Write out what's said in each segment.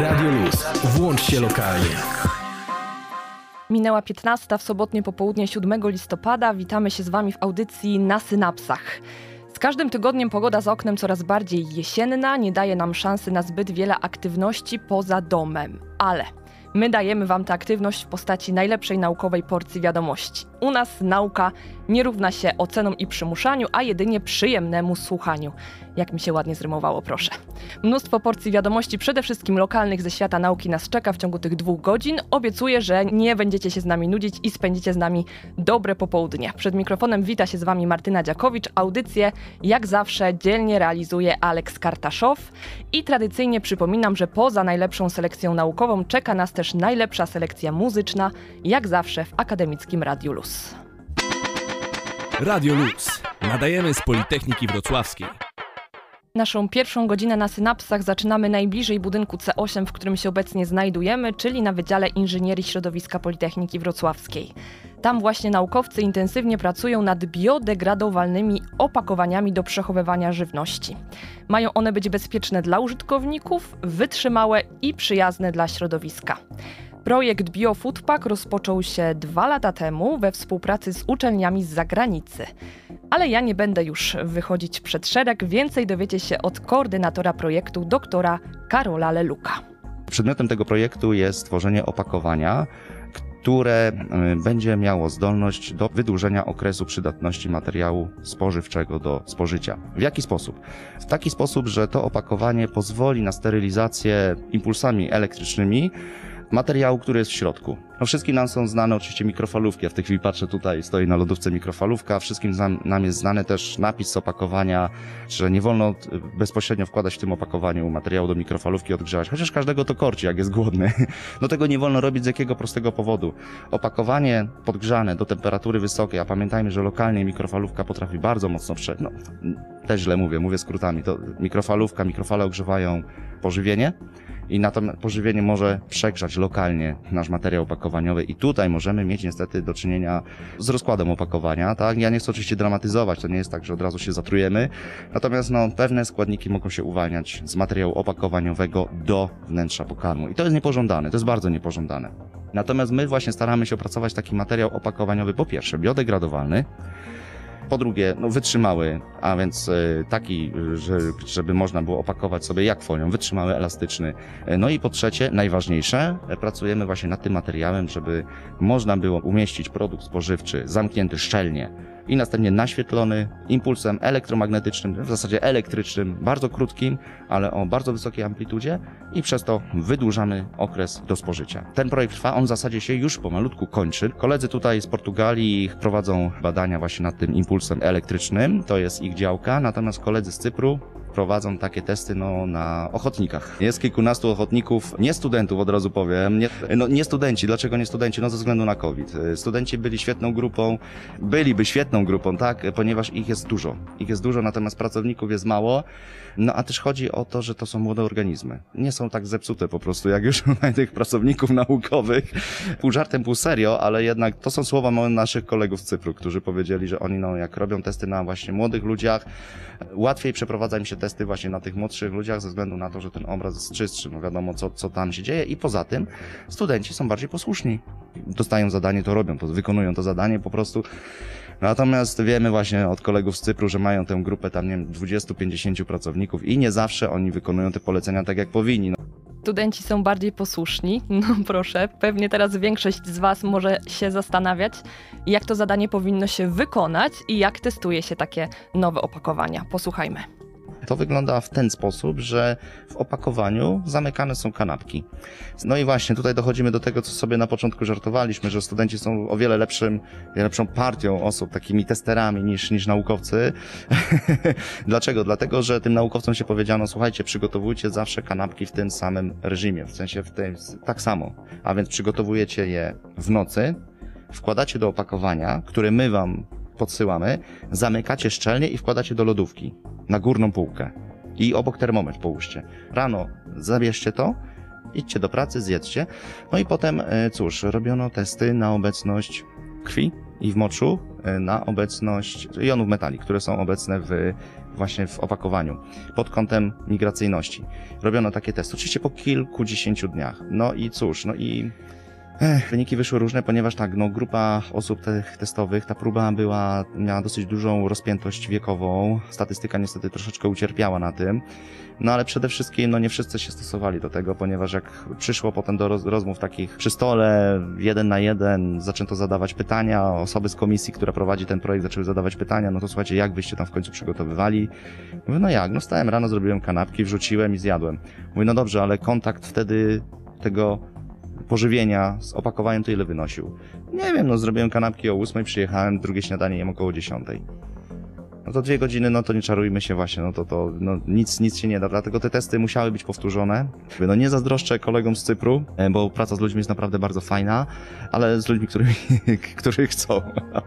Radio Luz. Włącz się lokalnie. Minęła 15 w sobotnie popołudnie 7 listopada. Witamy się z Wami w audycji na synapsach. Z każdym tygodniem pogoda za oknem coraz bardziej jesienna, nie daje nam szansy na zbyt wiele aktywności poza domem. Ale my dajemy Wam tę aktywność w postaci najlepszej naukowej porcji wiadomości. U nas nauka nie równa się ocenom i przymuszaniu, a jedynie przyjemnemu słuchaniu. Jak mi się ładnie zrymowało, proszę. Mnóstwo porcji wiadomości, przede wszystkim lokalnych ze świata nauki nas czeka w ciągu tych dwóch godzin. Obiecuję, że nie będziecie się z nami nudzić i spędzicie z nami dobre popołudnie. Przed mikrofonem wita się z Wami Martyna Dziakowicz. Audycję, jak zawsze, dzielnie realizuje Aleks Kartaszow. I tradycyjnie przypominam, że poza najlepszą selekcją naukową czeka nas też najlepsza selekcja muzyczna, jak zawsze w Akademickim Radiu Luz. Radio Luz. Nadajemy z Politechniki Wrocławskiej. Naszą pierwszą godzinę na synapsach zaczynamy najbliżej budynku C8, w którym się obecnie znajdujemy, czyli na Wydziale Inżynierii Środowiska Politechniki Wrocławskiej. Tam właśnie naukowcy intensywnie pracują nad biodegradowalnymi opakowaniami do przechowywania żywności. Mają one być bezpieczne dla użytkowników, wytrzymałe i przyjazne dla środowiska. Projekt BioFoodPack rozpoczął się dwa lata temu we współpracy z uczelniami z zagranicy. Ale ja nie będę już wychodzić przed szereg, więcej dowiecie się od koordynatora projektu, doktora Karola Leluka. Przedmiotem tego projektu jest stworzenie opakowania, które y, będzie miało zdolność do wydłużenia okresu przydatności materiału spożywczego do spożycia. W jaki sposób? W taki sposób, że to opakowanie pozwoli na sterylizację impulsami elektrycznymi materiału, który jest w środku. No wszystkim nam są znane oczywiście mikrofalówki. Ja w tej chwili patrzę tutaj, stoi na lodówce mikrofalówka. Wszystkim nam, jest znany też napis opakowania, że nie wolno bezpośrednio wkładać w tym opakowaniu materiału do mikrofalówki odgrzewać. Chociaż każdego to korci, jak jest głodny. No tego nie wolno robić z jakiego prostego powodu. Opakowanie podgrzane do temperatury wysokiej, a pamiętajmy, że lokalnie mikrofalówka potrafi bardzo mocno prze... No, też źle mówię, mówię skrótami. To mikrofalówka, mikrofale ogrzewają pożywienie i na to pożywienie może przegrzać lokalnie nasz materiał opakowaniowy i tutaj możemy mieć niestety do czynienia z rozkładem opakowania, tak? Ja nie chcę oczywiście dramatyzować, to nie jest tak, że od razu się zatrujemy, natomiast no, pewne składniki mogą się uwalniać z materiału opakowaniowego do wnętrza pokarmu i to jest niepożądane, to jest bardzo niepożądane. Natomiast my właśnie staramy się opracować taki materiał opakowaniowy, po pierwsze biodegradowalny, po drugie, no, wytrzymały, a więc e, taki, że, żeby można było opakować sobie jak folią, wytrzymały, elastyczny. E, no i po trzecie, najważniejsze, e, pracujemy właśnie nad tym materiałem, żeby można było umieścić produkt spożywczy zamknięty szczelnie i następnie naświetlony impulsem elektromagnetycznym, w zasadzie elektrycznym, bardzo krótkim, ale o bardzo wysokiej amplitudzie i przez to wydłużamy okres do spożycia. Ten projekt trwa, on w zasadzie się już pomalutku kończy. Koledzy tutaj z Portugalii prowadzą badania właśnie nad tym impulsem elektrycznym, to jest ich działka, natomiast koledzy z Cypru prowadzą takie testy no, na ochotnikach. Jest kilkunastu ochotników, nie studentów od razu powiem, nie, no, nie studenci. Dlaczego nie studenci? No ze względu na COVID. Studenci byli świetną grupą, byliby świetną grupą, tak, ponieważ ich jest dużo. Ich jest dużo, natomiast pracowników jest mało. No a też chodzi o to, że to są młode organizmy. Nie są tak zepsute po prostu, jak już mamy tych pracowników naukowych. Pół żartem, pół serio, ale jednak to są słowa naszych kolegów z Cypru, którzy powiedzieli, że oni no, jak robią testy na właśnie młodych ludziach, łatwiej przeprowadza im się testy właśnie na tych młodszych ludziach ze względu na to, że ten obraz jest czystszy, no wiadomo co, co tam się dzieje i poza tym studenci są bardziej posłuszni. Dostają zadanie, to robią, to wykonują to zadanie po prostu. Natomiast wiemy właśnie od kolegów z Cypru, że mają tę grupę tam, nie wiem, 20-50 pracowników i nie zawsze oni wykonują te polecenia tak, jak powinni. No. Studenci są bardziej posłuszni. No proszę, pewnie teraz większość z Was może się zastanawiać, jak to zadanie powinno się wykonać i jak testuje się takie nowe opakowania. Posłuchajmy. To wygląda w ten sposób, że w opakowaniu zamykane są kanapki. No i właśnie tutaj dochodzimy do tego, co sobie na początku żartowaliśmy, że studenci są o wiele lepszym, lepszą partią osób, takimi testerami niż, niż naukowcy. Dlaczego? Dlatego, że tym naukowcom się powiedziano, słuchajcie, przygotowujcie zawsze kanapki w tym samym reżimie, w sensie w tym, tak samo. A więc przygotowujecie je w nocy, wkładacie do opakowania, które my wam podsyłamy, zamykacie szczelnie i wkładacie do lodówki na górną półkę. I obok termometr połóżcie. Rano zabierzcie to, idźcie do pracy, zjedzcie. No i potem, e, cóż, robiono testy na obecność krwi i w moczu e, na obecność jonów metali, które są obecne w, właśnie w opakowaniu pod kątem migracyjności. Robiono takie testy, oczywiście po kilkudziesięciu dniach. No i cóż, no i Ech, wyniki wyszły różne, ponieważ tak, no, grupa osób tych testowych, ta próba była, miała dosyć dużą rozpiętość wiekową. Statystyka niestety troszeczkę ucierpiała na tym. No ale przede wszystkim, no nie wszyscy się stosowali do tego, ponieważ jak przyszło potem do roz rozmów takich przy stole, jeden na jeden, zaczęto zadawać pytania, osoby z komisji, która prowadzi ten projekt, zaczęły zadawać pytania, no to słuchajcie, jak byście tam w końcu przygotowywali? Mówię, no jak, no stałem rano, zrobiłem kanapki, wrzuciłem i zjadłem. Mówię, no dobrze, ale kontakt wtedy tego pożywienia z opakowaniem to ile wynosił? Nie wiem, no zrobiłem kanapki o 8, przyjechałem, drugie śniadanie jem około 10. No to dwie godziny, no to nie czarujmy się właśnie, no to, to no nic, nic się nie da, dlatego te testy musiały być powtórzone. No nie zazdroszczę kolegom z Cypru, e, bo praca z ludźmi jest naprawdę bardzo fajna, ale z ludźmi, którzy, którzy chcą.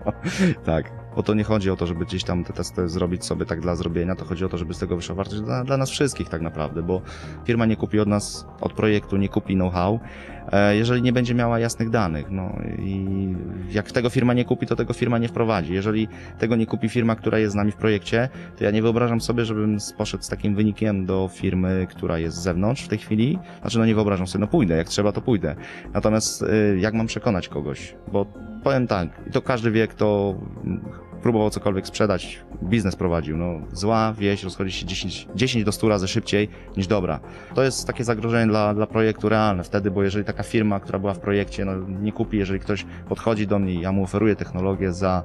tak. Bo to nie chodzi o to, żeby gdzieś tam te testy zrobić sobie tak dla zrobienia, to chodzi o to, żeby z tego wyszła wartość dla, dla nas wszystkich tak naprawdę, bo firma nie kupi od nas, od projektu, nie kupi know-how, e, jeżeli nie będzie miała jasnych danych. No i jak tego firma nie kupi, to tego firma nie wprowadzi. Jeżeli tego nie kupi firma, która jest z nami w projekcie, to ja nie wyobrażam sobie, żebym poszedł z takim wynikiem do firmy, która jest z zewnątrz w tej chwili. Znaczy, no nie wyobrażam sobie, no pójdę, jak trzeba, to pójdę. Natomiast y, jak mam przekonać kogoś? Bo powiem tak, to każdy wie, kto próbował cokolwiek sprzedać, biznes prowadził. No, zła wieść rozchodzi się 10, 10 do 100 razy szybciej niż dobra. To jest takie zagrożenie dla, dla projektu realne wtedy, bo jeżeli taka firma, która była w projekcie, no, nie kupi, jeżeli ktoś podchodzi do mnie i ja mu oferuję technologię za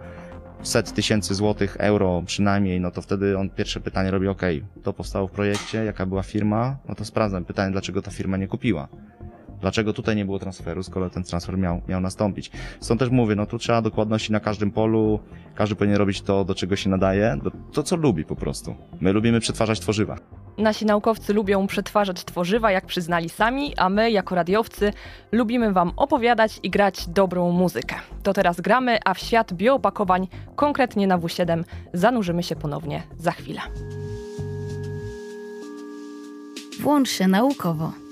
set tysięcy złotych, euro przynajmniej, no to wtedy on pierwsze pytanie robi, ok, to powstało w projekcie, jaka była firma, no to sprawdzam pytanie, dlaczego ta firma nie kupiła. Dlaczego tutaj nie było transferu, skoro ten transfer miał, miał nastąpić? Stąd też mówię, no tu trzeba dokładności na każdym polu, każdy powinien robić to, do czego się nadaje, to co lubi po prostu. My lubimy przetwarzać tworzywa. Nasi naukowcy lubią przetwarzać tworzywa, jak przyznali sami, a my, jako radiowcy, lubimy Wam opowiadać i grać dobrą muzykę. To teraz gramy, a w świat bioopakowań, konkretnie na W7, zanurzymy się ponownie za chwilę. Włącz się naukowo.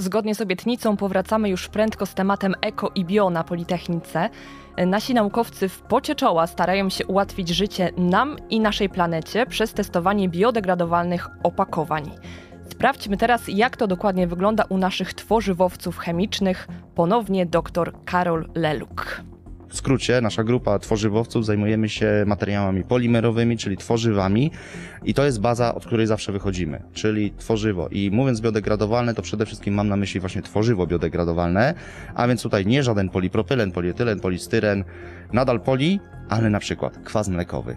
Zgodnie z obietnicą powracamy już prędko z tematem eko i bio na Politechnice. Nasi naukowcy w pocie czoła starają się ułatwić życie nam i naszej planecie przez testowanie biodegradowalnych opakowań. Sprawdźmy teraz, jak to dokładnie wygląda u naszych tworzywowców chemicznych. Ponownie dr Karol Leluk. W skrócie, nasza grupa tworzywowców zajmujemy się materiałami polimerowymi, czyli tworzywami i to jest baza, od której zawsze wychodzimy, czyli tworzywo. I mówiąc biodegradowalne, to przede wszystkim mam na myśli właśnie tworzywo biodegradowalne, a więc tutaj nie żaden polipropylen, polietylen, polistyren, nadal poli, ale na przykład kwas mlekowy,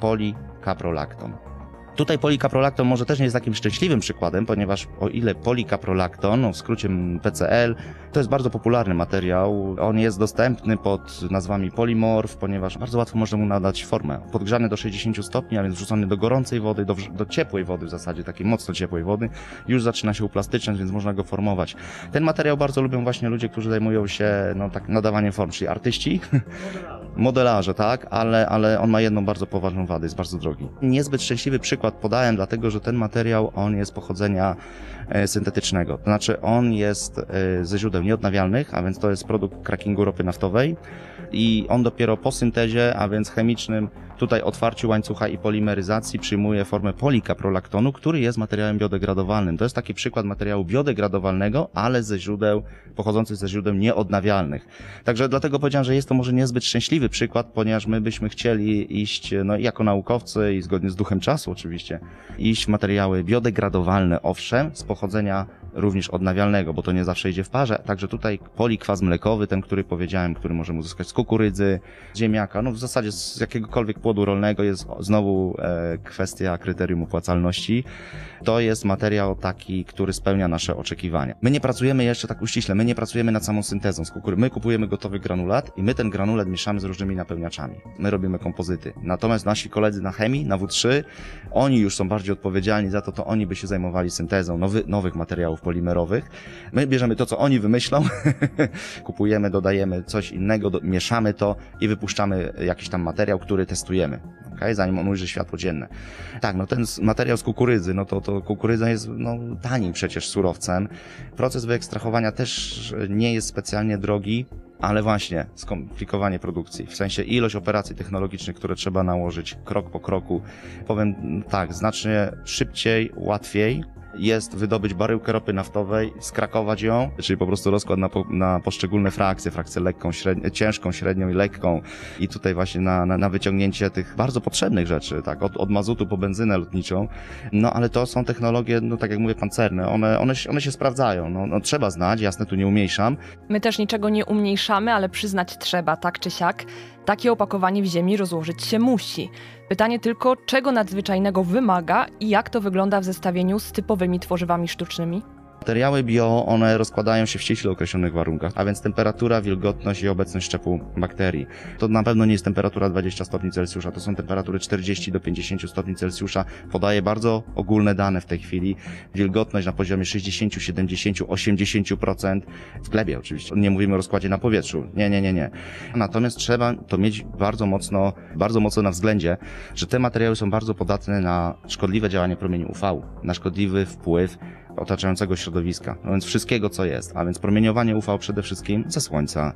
polikaprolakton. Tutaj polikaprolakton może też nie jest takim szczęśliwym przykładem, ponieważ o ile polikaprolakton, no w skrócie PCL, to jest bardzo popularny materiał. On jest dostępny pod nazwami polimorf, ponieważ bardzo łatwo można mu nadać formę. Podgrzany do 60 stopni, a więc wrzucony do gorącej wody, do, do ciepłej wody w zasadzie, takiej mocno ciepłej wody, już zaczyna się uplastyczniać, więc można go formować. Ten materiał bardzo lubią właśnie ludzie, którzy zajmują się no, tak nadawaniem form, czyli artyści, modelarze, tak, ale, ale on ma jedną bardzo poważną wadę, jest bardzo drogi. Niezbyt szczęśliwy przykład podałem, dlatego że ten materiał, on jest pochodzenia e, syntetycznego. To znaczy, on jest e, ze źródeł nieodnawialnych, a więc to jest produkt crackingu ropy naftowej i on dopiero po syntezie, a więc chemicznym, tutaj otwarciu łańcucha i polimeryzacji przyjmuje formę polikaprolaktonu, który jest materiałem biodegradowalnym. To jest taki przykład materiału biodegradowalnego, ale ze źródeł, pochodzących ze źródeł nieodnawialnych. Także dlatego powiedziałem, że jest to może niezbyt szczęśliwy przykład, ponieważ my byśmy chcieli iść, no jako naukowcy i zgodnie z duchem czasu oczywiście, iść w materiały biodegradowalne, owszem, z pochodzenia również odnawialnego, bo to nie zawsze idzie w parze. Także tutaj polikwas mlekowy, ten, który powiedziałem, który możemy uzyskać z kukurydzy, ziemniaka, no w zasadzie z jakiegokolwiek płodu rolnego jest znowu e, kwestia kryterium opłacalności. To jest materiał taki, który spełnia nasze oczekiwania. My nie pracujemy jeszcze tak uściśle, my nie pracujemy nad samą syntezą z kukurydzy. My kupujemy gotowy granulat i my ten granulat mieszamy z różnymi napełniaczami. My robimy kompozyty. Natomiast nasi koledzy na chemii, na W3, oni już są bardziej odpowiedzialni za to, to oni by się zajmowali syntezą nowy, nowych materiałów polimerowych. My bierzemy to, co oni wymyślą, kupujemy, dodajemy coś innego, do, mieszamy to i wypuszczamy jakiś tam materiał, który testujemy. Okay? Zanim on ujrzy światło dzienne. Tak, no ten materiał z kukurydzy, no to, to kukurydza jest no, tanim przecież surowcem. Proces wyekstrahowania też nie jest specjalnie drogi ale właśnie skomplikowanie produkcji, w sensie ilość operacji technologicznych, które trzeba nałożyć krok po kroku. Powiem tak, znacznie szybciej, łatwiej jest wydobyć baryłkę ropy naftowej, skrakować ją, czyli po prostu rozkład na, po, na poszczególne frakcje, frakcję lekką, średnią, ciężką, średnią i lekką i tutaj właśnie na, na, na wyciągnięcie tych bardzo potrzebnych rzeczy, tak, od, od mazutu po benzynę lotniczą, no ale to są technologie, no tak jak mówię, pancerne, one, one, one się sprawdzają, no, no trzeba znać, jasne, tu nie umniejszam. My też niczego nie umniejszamy, ale przyznać trzeba, tak czy siak. Takie opakowanie w ziemi rozłożyć się musi. Pytanie tylko, czego nadzwyczajnego wymaga i jak to wygląda w zestawieniu z typowymi tworzywami sztucznymi? Materiały bio, one rozkładają się w ściśle określonych warunkach, a więc temperatura, wilgotność i obecność szczepu bakterii. To na pewno nie jest temperatura 20 stopni Celsjusza, to są temperatury 40 do 50 stopni Celsjusza. Podaję bardzo ogólne dane w tej chwili. Wilgotność na poziomie 60, 70, 80%. W glebie oczywiście. Nie mówimy o rozkładzie na powietrzu. Nie, nie, nie, nie. Natomiast trzeba to mieć bardzo mocno, bardzo mocno na względzie, że te materiały są bardzo podatne na szkodliwe działanie promieni UV, na szkodliwy wpływ otaczającego środowiska, no więc wszystkiego, co jest. A więc promieniowanie UV przede wszystkim ze słońca,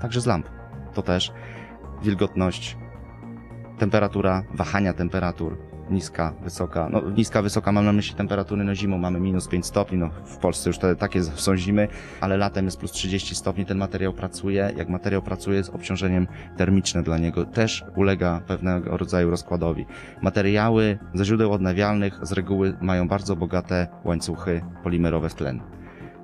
także z lamp. To też wilgotność, temperatura, wahania temperatur, niska, wysoka. No, niska, wysoka mam na myśli temperatury, no zimą mamy minus 5 stopni, no w Polsce już te, takie są zimy, ale latem jest plus 30 stopni, ten materiał pracuje. Jak materiał pracuje z obciążeniem termiczne dla niego, też ulega pewnego rodzaju rozkładowi. Materiały ze źródeł odnawialnych z reguły mają bardzo bogate łańcuchy polimerowe w tlen.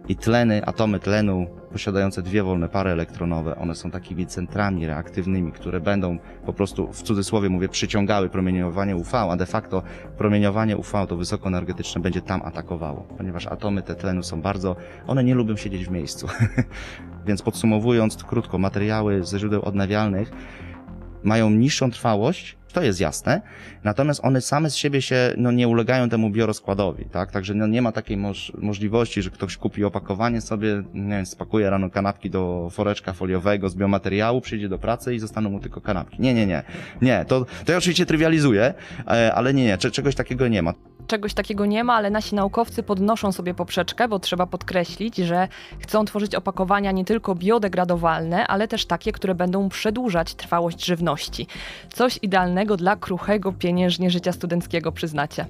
I tleny, atomy tlenu posiadające dwie wolne pary elektronowe, one są takimi centrami reaktywnymi, które będą po prostu, w cudzysłowie mówię, przyciągały promieniowanie UV, a de facto promieniowanie UV to wysokoenergetyczne będzie tam atakowało, ponieważ atomy te tlenu są bardzo, one nie lubią siedzieć w miejscu. Więc podsumowując krótko, materiały ze źródeł odnawialnych mają niższą trwałość, to jest jasne, natomiast one same z siebie się no, nie ulegają temu biorozkładowi, tak? Także no, nie ma takiej moż możliwości, że ktoś kupi opakowanie sobie, nie wiem, spakuje rano kanapki do foreczka foliowego z biomateriału, przyjdzie do pracy i zostaną mu tylko kanapki. Nie, nie, nie. Nie, to, to ja oczywiście trywializuję, e, ale nie, nie, czegoś takiego nie ma. Czegoś takiego nie ma, ale nasi naukowcy podnoszą sobie poprzeczkę, bo trzeba podkreślić, że chcą tworzyć opakowania nie tylko biodegradowalne, ale też takie, które będą przedłużać trwałość żywności. Coś idealnego dla kruchego pieniężnie życia studenckiego, przyznacie.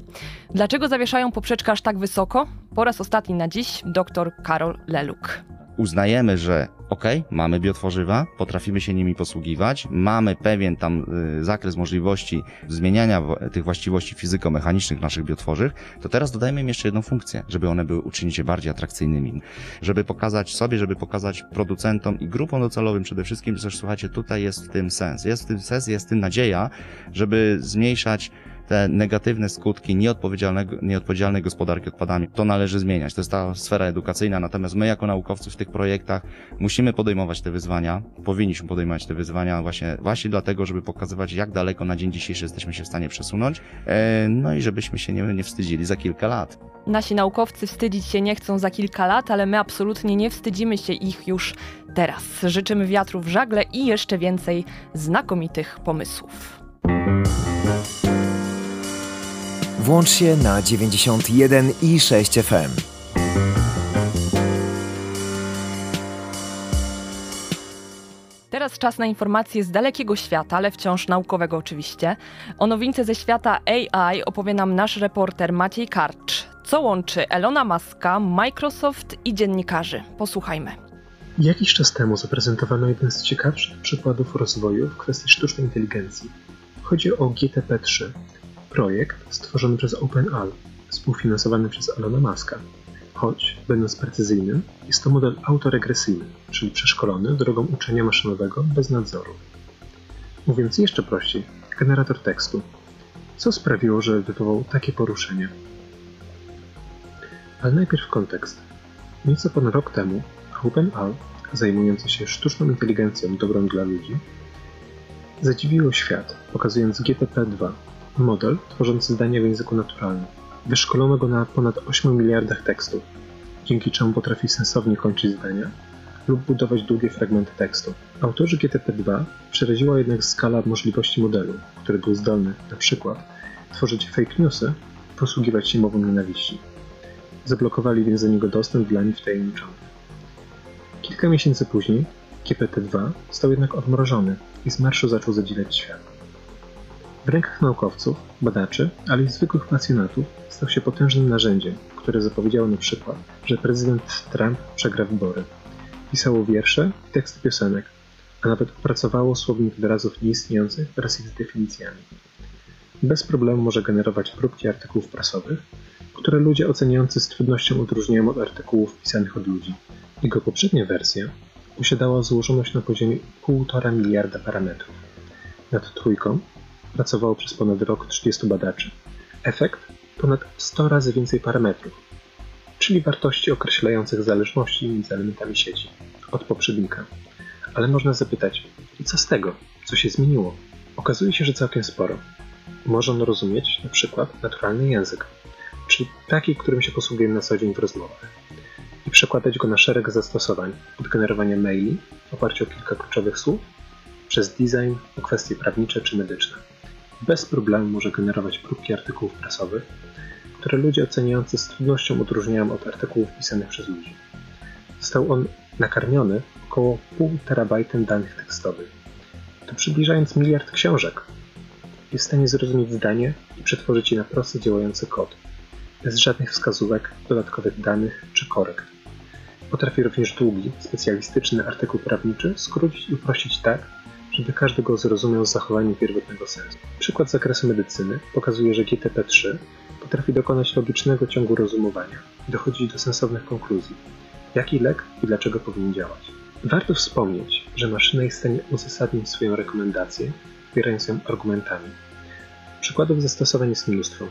Dlaczego zawieszają poprzeczkę aż tak wysoko? Po raz ostatni na dziś dr Karol Leluk uznajemy, że ok, mamy biotworzywa, potrafimy się nimi posługiwać, mamy pewien tam y, zakres możliwości zmieniania tych właściwości fizyko-mechanicznych naszych biotworzyw, to teraz dodajmy im jeszcze jedną funkcję, żeby one były uczynić bardziej atrakcyjnymi, żeby pokazać sobie, żeby pokazać producentom i grupom docelowym przede wszystkim, że słuchajcie, tutaj jest w tym sens, jest w tym sens, jest w tym nadzieja, żeby zmniejszać te negatywne skutki nieodpowiedzialnej gospodarki odpadami. To należy zmieniać. To jest ta sfera edukacyjna, natomiast my jako naukowcy w tych projektach musimy podejmować te wyzwania, powinniśmy podejmować te wyzwania właśnie, właśnie dlatego, żeby pokazywać, jak daleko na dzień dzisiejszy jesteśmy się w stanie przesunąć, e, no i żebyśmy się nie, nie wstydzili za kilka lat. Nasi naukowcy wstydzić się nie chcą za kilka lat, ale my absolutnie nie wstydzimy się ich już teraz. Życzymy wiatru w żagle i jeszcze więcej znakomitych pomysłów. Włącz się na 91 i 6 FM. Teraz czas na informacje z dalekiego świata, ale wciąż naukowego oczywiście. O nowince ze świata AI opowie nam nasz reporter Maciej Karcz. Co łączy Elona Muska, Microsoft i dziennikarzy? Posłuchajmy. Jakiś czas temu zaprezentowano jeden z ciekawszych przykładów rozwoju w kwestii sztucznej inteligencji. Chodzi o GTP-3, Projekt stworzony przez OpenAL, współfinansowany przez Elona Muska. Choć, będąc precyzyjnym, jest to model autoregresyjny, czyli przeszkolony drogą uczenia maszynowego bez nadzoru. Mówiąc jeszcze prościej, generator tekstu. Co sprawiło, że wywołał takie poruszenie? Ale najpierw kontekst. Nieco ponad rok temu OpenAL, zajmujący się sztuczną inteligencją dobrą dla ludzi, zadziwiło świat, pokazując GTP-2, Model tworzący zdania w języku naturalnym. Wyszkolono go na ponad 8 miliardach tekstów, dzięki czemu potrafi sensownie kończyć zdania lub budować długie fragmenty tekstu. Autorzy GTP2 przeraziła jednak skala możliwości modelu, który był zdolny, na przykład, tworzyć fake newsy posługiwać się mową nienawiści. Zablokowali więc do niego dostęp dla nich wtajemniczonych. Kilka miesięcy później GPT-2 został jednak odmrożony i z marszu zaczął zadziwiać świat. W rękach naukowców, badaczy, ale i zwykłych pasjonatów stał się potężnym narzędziem, które zapowiedziało na przykład, że prezydent Trump przegra wybory. Pisało wiersze i teksty piosenek, a nawet opracowało słownik wyrazów nieistniejących wraz z ich definicjami. Bez problemu może generować próbki artykułów prasowych, które ludzie oceniający z trudnością odróżniają od artykułów pisanych od ludzi. Jego poprzednia wersja posiadała złożoność na poziomie 1,5 miliarda parametrów. Nad trójką pracowało przez ponad rok 30 badaczy. Efekt ponad 100 razy więcej parametrów, czyli wartości określających zależności między elementami sieci od poprzednika. Ale można zapytać, i co z tego? Co się zmieniło? Okazuje się, że całkiem sporo. Może on rozumieć na przykład naturalny język, czyli taki, którym się posługujemy na co dzień w rozmowach, i przekładać go na szereg zastosowań, od generowania maili w oparciu o kilka kluczowych słów, przez design o kwestie prawnicze czy medyczne. Bez problemu może generować próbki artykułów prasowych, które ludzie oceniający z trudnością odróżniają od artykułów pisanych przez ludzi. Został on nakarmiony około pół terabajtem danych tekstowych. To przybliżając miliard książek. Jest w stanie zrozumieć zdanie i przetworzyć je na prosty działający kod, bez żadnych wskazówek, dodatkowych danych czy korekt. Potrafi również długi, specjalistyczny artykuł prawniczy skrócić i uprościć tak, żeby każdy go zrozumiał z zachowaniem pierwotnego sensu. Przykład z zakresu medycyny pokazuje, że GTP-3 potrafi dokonać logicznego ciągu rozumowania i dochodzić do sensownych konkluzji, jaki lek i dlaczego powinien działać. Warto wspomnieć, że maszyna jest w stanie uzasadnić swoją rekomendację, wspierając ją argumentami. Przykładów zastosowań jest mnóstwo,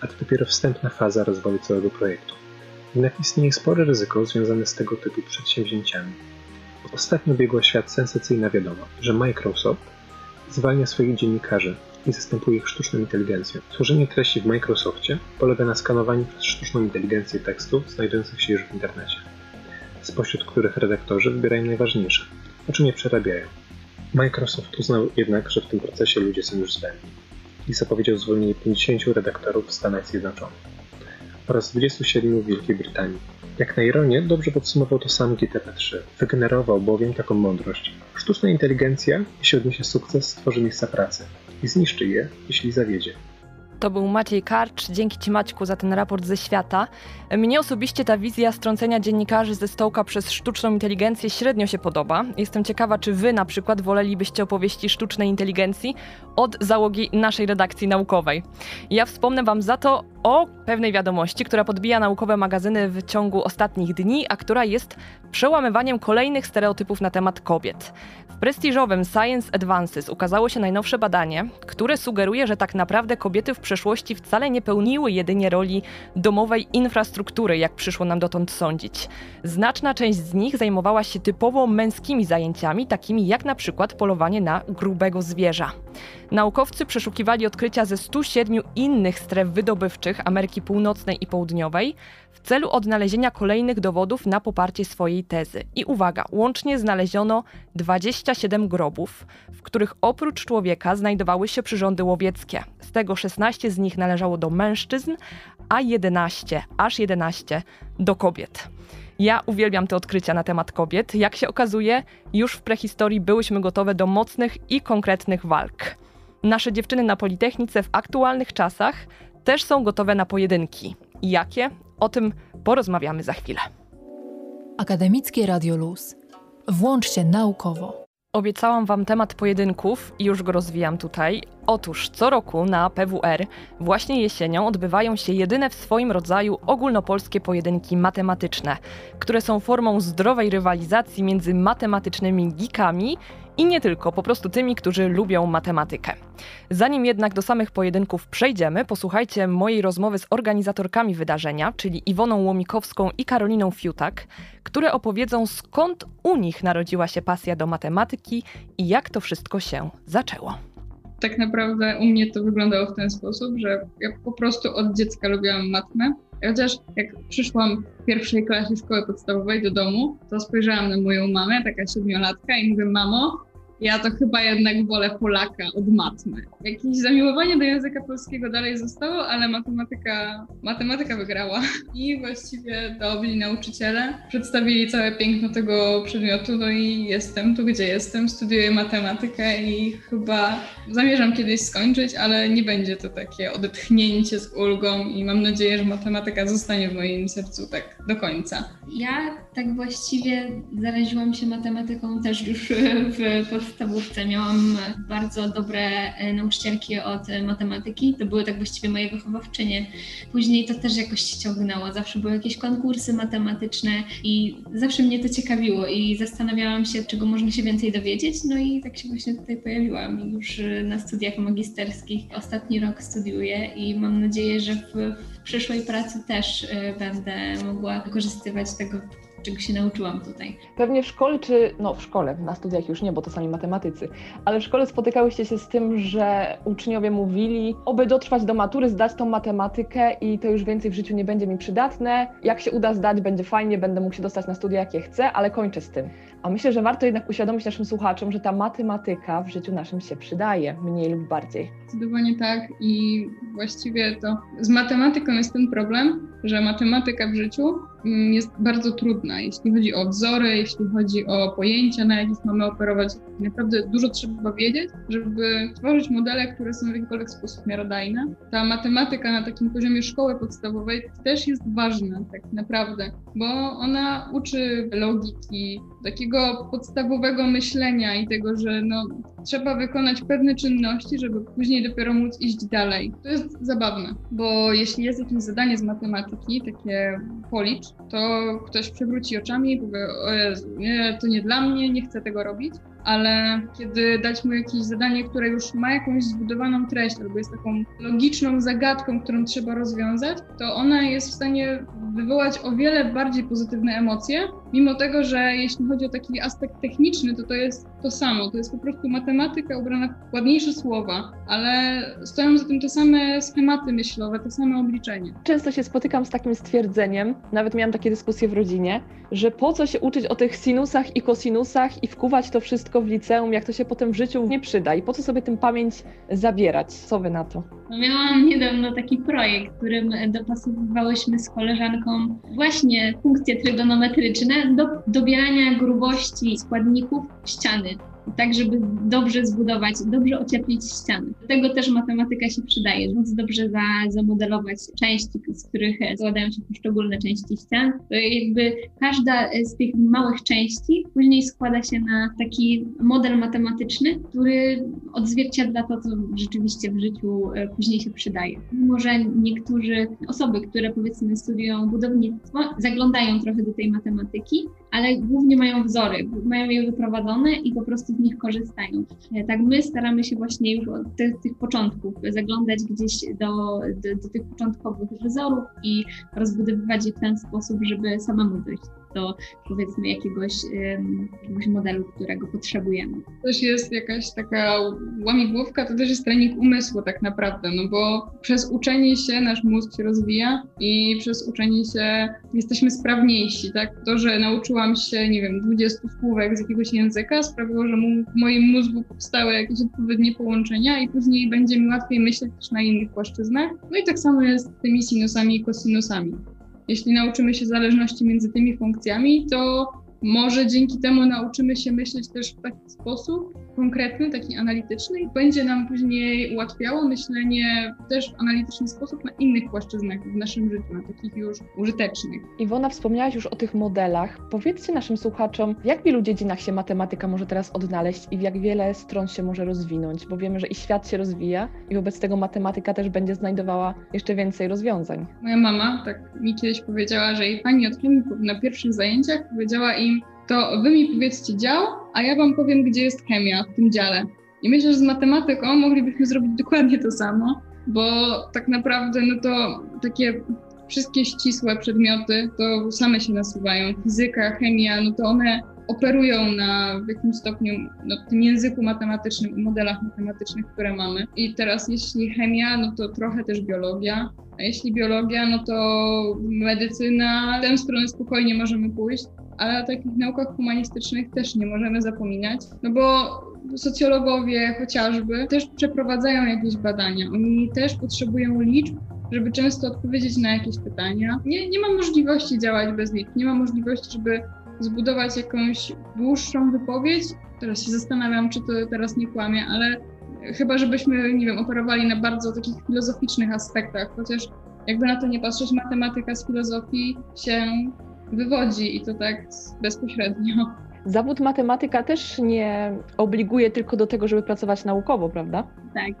a to dopiero wstępna faza rozwoju całego projektu. Jednak istnieje spore ryzyko związane z tego typu przedsięwzięciami. Ostatnio biegła świat sensacyjna wiadoma, że Microsoft zwalnia swoich dziennikarzy i zastępuje ich sztuczną inteligencją. Tworzenie treści w Microsoftie polega na skanowaniu przez sztuczną inteligencję tekstów znajdujących się już w internecie, spośród których redaktorzy wybierają najważniejsze, a czym je przerabiają. Microsoft uznał jednak, że w tym procesie ludzie są już zbędni i zapowiedział zwolnienie 50 redaktorów w Stanach Zjednoczonych oraz 27 w Wielkiej Brytanii. Jak na ironię, dobrze podsumował to sam GTP3. Wygenerował bowiem taką mądrość. Sztuczna inteligencja, jeśli odniesie sukces, stworzy miejsca pracy i zniszczy je, jeśli zawiedzie. To był Maciej Karcz. Dzięki Ci Maćku za ten raport ze świata. Mnie osobiście ta wizja strącenia dziennikarzy ze stołka przez sztuczną inteligencję średnio się podoba. Jestem ciekawa, czy Wy na przykład wolelibyście opowieści sztucznej inteligencji od załogi naszej redakcji naukowej. Ja wspomnę Wam za to o pewnej wiadomości, która podbija naukowe magazyny w ciągu ostatnich dni, a która jest przełamywaniem kolejnych stereotypów na temat kobiet. W prestiżowym Science Advances ukazało się najnowsze badanie, które sugeruje, że tak naprawdę kobiety w przeszłości wcale nie pełniły jedynie roli domowej infrastruktury, jak przyszło nam dotąd sądzić. Znaczna część z nich zajmowała się typowo męskimi zajęciami, takimi jak na przykład polowanie na grubego zwierza. Naukowcy przeszukiwali odkrycia ze 107 innych stref wydobywczych Ameryki Północnej i Południowej w celu odnalezienia kolejnych dowodów na poparcie swojej tezy. I uwaga, łącznie znaleziono 27 grobów, w których oprócz człowieka znajdowały się przyrządy łowieckie. Z tego 16 z nich należało do mężczyzn, a 11, aż 11 do kobiet. Ja uwielbiam te odkrycia na temat kobiet. Jak się okazuje, już w prehistorii byłyśmy gotowe do mocnych i konkretnych walk. Nasze dziewczyny na Politechnice w aktualnych czasach też są gotowe na pojedynki. Jakie? O tym porozmawiamy za chwilę. Akademickie Radio Luz. Włącz się naukowo. Obiecałam Wam temat pojedynków i już go rozwijam tutaj. Otóż co roku na PWR właśnie jesienią odbywają się jedyne w swoim rodzaju ogólnopolskie pojedynki matematyczne, które są formą zdrowej rywalizacji między matematycznymi geekami i nie tylko, po prostu tymi, którzy lubią matematykę. Zanim jednak do samych pojedynków przejdziemy, posłuchajcie mojej rozmowy z organizatorkami wydarzenia, czyli Iwoną Łomikowską i Karoliną Fiutak, które opowiedzą skąd u nich narodziła się pasja do matematyki i jak to wszystko się zaczęło tak naprawdę u mnie to wyglądało w ten sposób, że ja po prostu od dziecka lubiłam matmę. Chociaż jak przyszłam w pierwszej klasie szkoły podstawowej do domu, to spojrzałam na moją mamę, taka siedmiolatka i mówię, mamo, ja to chyba jednak wolę Polaka od matmy. Jakieś zamiłowanie do języka polskiego dalej zostało, ale matematyka, matematyka wygrała. I właściwie dobli nauczyciele przedstawili całe piękno tego przedmiotu, no i jestem tu, gdzie jestem, studiuję matematykę i chyba zamierzam kiedyś skończyć, ale nie będzie to takie odetchnięcie z ulgą i mam nadzieję, że matematyka zostanie w moim sercu tak do końca. Ja tak właściwie zaraziłam się matematyką też już w podstawówce. Miałam bardzo dobre e, nauczycielki od matematyki. To były tak właściwie moje wychowawczynie. Później to też jakoś się ciągnęło. Zawsze były jakieś konkursy matematyczne i zawsze mnie to ciekawiło i zastanawiałam się, czego można się więcej dowiedzieć. No i tak się właśnie tutaj pojawiłam już na studiach magisterskich. Ostatni rok studiuję i mam nadzieję, że w, w przyszłej pracy też e, będę mogła wykorzystywać tego czego się nauczyłam tutaj. Pewnie w szkole, czy no w szkole, na studiach już nie, bo to sami matematycy, ale w szkole spotykałyście się z tym, że uczniowie mówili, oby dotrwać do matury, zdać tą matematykę i to już więcej w życiu nie będzie mi przydatne. Jak się uda zdać, będzie fajnie, będę mógł się dostać na studia, jakie chcę, ale kończę z tym. A myślę, że warto jednak uświadomić naszym słuchaczom, że ta matematyka w życiu naszym się przydaje, mniej lub bardziej. Zdecydowanie tak i właściwie to z matematyką jest ten problem, że matematyka w życiu mm, jest bardzo trudna, jeśli chodzi o wzory, jeśli chodzi o pojęcia, na jakich mamy operować. Naprawdę dużo trzeba wiedzieć, żeby tworzyć modele, które są w jakikolwiek sposób miarodajne. Ta matematyka na takim poziomie szkoły podstawowej też jest ważna tak naprawdę, bo ona uczy logiki, takiego podstawowego myślenia i tego, że no, trzeba wykonać pewne czynności, żeby później dopiero móc iść dalej. To jest zabawne, bo jeśli jest jakieś zadanie z matematyki, takie policz, to ktoś przewróci oczami i powie, o Jezu, nie, to nie dla mnie, nie chcę tego robić ale kiedy dać mu jakieś zadanie, które już ma jakąś zbudowaną treść albo jest taką logiczną zagadką, którą trzeba rozwiązać, to ona jest w stanie wywołać o wiele bardziej pozytywne emocje, mimo tego, że jeśli chodzi o taki aspekt techniczny, to to jest to samo. To jest po prostu matematyka ubrana w ładniejsze słowa, ale stoją za tym te same schematy myślowe, te same obliczenia. Często się spotykam z takim stwierdzeniem, nawet miałam takie dyskusje w rodzinie, że po co się uczyć o tych sinusach i kosinusach i wkuwać to wszystko w liceum, jak to się potem w życiu nie przyda i po co sobie tym pamięć zabierać? Co wy na to? No miałam niedawno taki projekt, którym dopasowywałyśmy z koleżanką właśnie funkcje trygonometryczne do dobierania grubości składników ściany tak żeby dobrze zbudować, dobrze ocieplić ściany. Do tego też matematyka się przydaje, móc dobrze za, zamodelować części, z których składają się poszczególne części ścian. Jakby każda z tych małych części później składa się na taki model matematyczny, który odzwierciedla to, co rzeczywiście w życiu e, później się przydaje. Może niektórzy osoby, które powiedzmy studiują budownictwo, zaglądają trochę do tej matematyki, ale głównie mają wzory, mają je wyprowadzone i po prostu z nich korzystają. E, tak my staramy się właśnie już od tych, tych początków zaglądać gdzieś do, do, do tych początkowych wzorów i rozbudowywać je w ten sposób, żeby samemu dojść do powiedzmy jakiegoś, jakiegoś modelu, którego potrzebujemy. To też jest jakaś taka łamigłówka, to też jest trening umysłu tak naprawdę, no bo przez uczenie się nasz mózg się rozwija i przez uczenie się jesteśmy sprawniejsi, tak? To, że nauczyłam się, nie wiem, 20 słówek z jakiegoś języka sprawiło, że w moim mózgu powstały jakieś odpowiednie połączenia i później będzie mi łatwiej myśleć też na innych płaszczyznach. No i tak samo jest z tymi sinusami i kosinusami. Jeśli nauczymy się zależności między tymi funkcjami, to może dzięki temu nauczymy się myśleć też w taki sposób konkretny, taki analityczny i będzie nam później ułatwiało myślenie też w analityczny sposób na innych płaszczyznach w naszym życiu, na takich już użytecznych. Iwona, wspomniałaś już o tych modelach. Powiedzcie naszym słuchaczom, w jak wielu dziedzinach się matematyka może teraz odnaleźć i w jak wiele stron się może rozwinąć, bo wiemy, że i świat się rozwija i wobec tego matematyka też będzie znajdowała jeszcze więcej rozwiązań. Moja mama tak mi kiedyś powiedziała, że jej pani od na pierwszych zajęciach powiedziała im, to wy mi powiedzcie dział, a ja wam powiem, gdzie jest chemia w tym dziale. I myślę, że z matematyką moglibyśmy zrobić dokładnie to samo, bo tak naprawdę no to takie wszystkie ścisłe przedmioty to same się nasuwają. Fizyka, chemia, no to one operują na w jakimś stopniu no, tym języku matematycznym modelach matematycznych, które mamy. I teraz jeśli chemia, no to trochę też biologia, a jeśli biologia, no to medycyna, w tę stronę spokojnie możemy pójść, ale o takich naukach humanistycznych też nie możemy zapominać, no bo socjologowie chociażby też przeprowadzają jakieś badania. Oni też potrzebują liczb, żeby często odpowiedzieć na jakieś pytania. Nie, nie ma możliwości działać bez liczb, nie ma możliwości, żeby zbudować jakąś dłuższą wypowiedź. Teraz się zastanawiam, czy to teraz nie kłamie, ale chyba żebyśmy, nie wiem, operowali na bardzo takich filozoficznych aspektach, chociaż jakby na to nie patrzeć, matematyka z filozofii się wywodzi i to tak bezpośrednio. Zawód matematyka też nie obliguje tylko do tego, żeby pracować naukowo, prawda? Tak,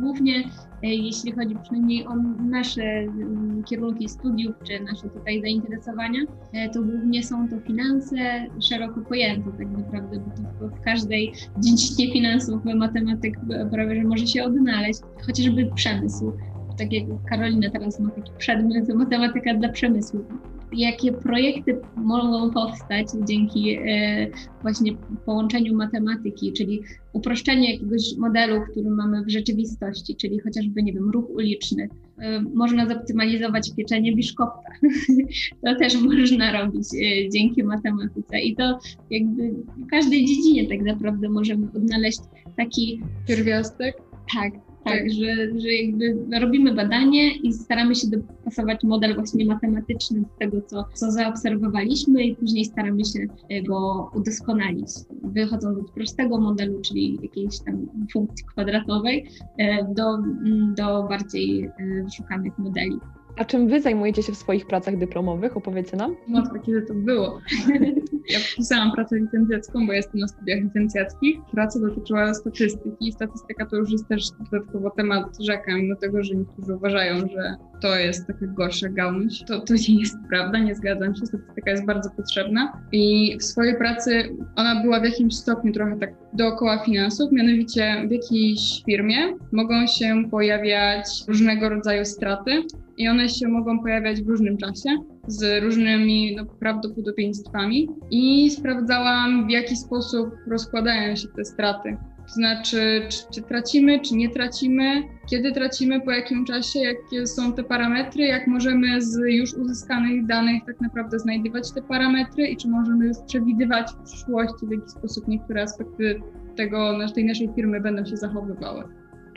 głównie e, jeśli chodzi przynajmniej o nasze mm, kierunki studiów, czy nasze tutaj zainteresowania, e, to głównie są to finanse szeroko pojęte tak naprawdę, bo w każdej dziedzinie finansów matematyk prawie że może się odnaleźć, chociażby przemysł. Tak jak Karolina teraz ma taki przedmiot matematyka dla przemysłu jakie projekty mogą powstać dzięki e, właśnie połączeniu matematyki, czyli uproszczenie jakiegoś modelu, który mamy w rzeczywistości, czyli chociażby, nie wiem, ruch uliczny. E, można zoptymalizować pieczenie biszkopta. to też można robić e, dzięki matematyce i to jakby w każdej dziedzinie tak naprawdę możemy odnaleźć taki pierwiastek. Tak, tak, że, że jakby robimy badanie i staramy się dopasować model właśnie matematyczny do tego, co, co zaobserwowaliśmy i później staramy się e, go udoskonalić, wychodząc od prostego modelu, czyli jakiejś tam funkcji kwadratowej, e, do, do bardziej e, wyszukanych modeli. A czym wy zajmujecie się w swoich pracach dyplomowych? Opowiedzcie nam. Matko, kiedy to było? Ja pisałam pracę licencjacką, bo jestem na studiach licencjackich. Praca dotyczyła statystyki. Statystyka to już jest też dodatkowo temat rzeka, mimo tego, że niektórzy uważają, że to jest taka gorsza gałąź. To, to nie jest prawda, nie zgadzam się. Statystyka jest bardzo potrzebna i w swojej pracy ona była w jakimś stopniu trochę tak dookoła finansów, mianowicie w jakiejś firmie mogą się pojawiać różnego rodzaju straty i one się mogą pojawiać w różnym czasie z różnymi no, prawdopodobieństwami i sprawdzałam, w jaki sposób rozkładają się te straty. To znaczy, czy, czy, tracimy, czy nie tracimy, kiedy tracimy, po jakim czasie, jakie są te parametry, jak możemy z już uzyskanych danych tak naprawdę znajdywać te parametry i czy możemy już przewidywać w przyszłości, w jaki sposób niektóre aspekty tego, tej naszej firmy będą się zachowywały.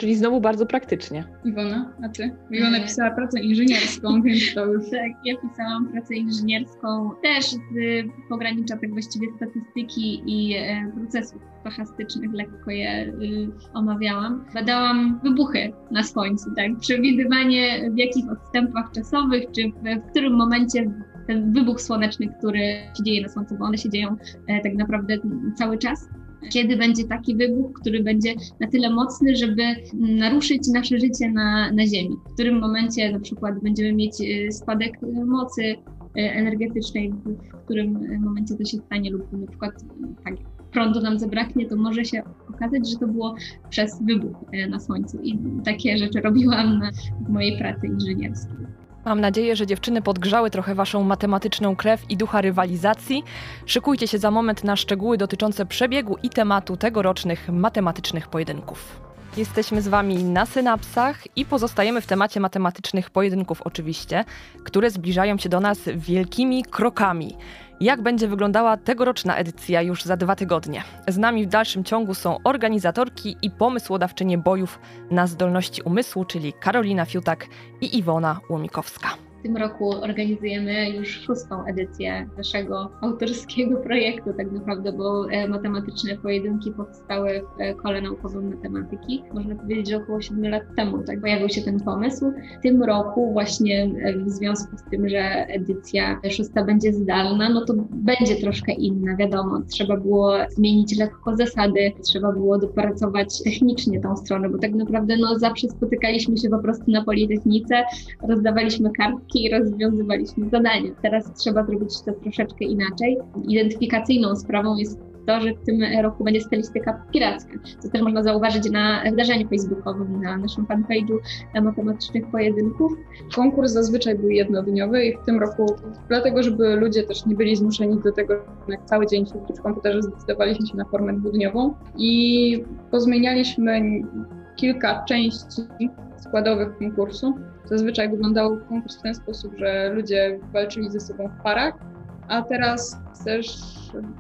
Czyli znowu bardzo praktycznie. Iwona, a ty? Iwona pisała pracę inżynierską, więc to już... Tak, ja pisałam pracę inżynierską też z pogranicza tak właściwie statystyki i e, procesów stochastycznych, lekko je y, omawiałam. Badałam wybuchy na Słońcu, tak? Przewidywanie w jakich odstępach czasowych, czy w, w którym momencie ten wybuch słoneczny, który się dzieje na Słońcu, bo one się dzieją e, tak naprawdę cały czas kiedy będzie taki wybuch, który będzie na tyle mocny, żeby naruszyć nasze życie na, na Ziemi. W którym momencie na przykład będziemy mieć y, spadek mocy y, energetycznej, w którym momencie to się stanie lub na przykład tak, prądu nam zabraknie, to może się okazać, że to było przez wybuch y, na Słońcu. I takie rzeczy robiłam w mojej pracy inżynierskiej. Mam nadzieję, że dziewczyny podgrzały trochę waszą matematyczną krew i ducha rywalizacji. Szykujcie się za moment na szczegóły dotyczące przebiegu i tematu tegorocznych matematycznych pojedynków. Jesteśmy z Wami na synapsach i pozostajemy w temacie matematycznych pojedynków, oczywiście, które zbliżają się do nas wielkimi krokami. Jak będzie wyglądała tegoroczna edycja już za dwa tygodnie? Z nami w dalszym ciągu są organizatorki i pomysłodawczynie bojów na zdolności umysłu, czyli Karolina Fiutak i Iwona Łomikowska. W tym roku organizujemy już szóstą edycję naszego autorskiego projektu, tak naprawdę, bo e, matematyczne pojedynki powstały w e, kole naukowym matematyki. Można powiedzieć, że około 7 lat temu tak pojawił się ten pomysł. W tym roku, właśnie e, w związku z tym, że edycja szósta będzie zdalna, no to będzie troszkę inna, wiadomo. Trzeba było zmienić lekko zasady, trzeba było dopracować technicznie tą stronę, bo tak naprawdę no, zawsze spotykaliśmy się po prostu na Politechnice, rozdawaliśmy kartki i rozwiązywaliśmy zadania. Teraz trzeba zrobić to troszeczkę inaczej. Identyfikacyjną sprawą jest to, że w tym roku będzie stylistyka piracka, co też można zauważyć na wydarzeniu facebookowym, na naszym fanpage'u matematycznych pojedynków. Konkurs zazwyczaj był jednodniowy i w tym roku, dlatego żeby ludzie też nie byli zmuszeni do tego, że cały dzień siedzieć w komputerze, zdecydowaliśmy się na formę dwudniową i pozmienialiśmy kilka części składowych konkursu. Zazwyczaj wyglądał konkurs w ten sposób, że ludzie walczyli ze sobą w parach, a teraz też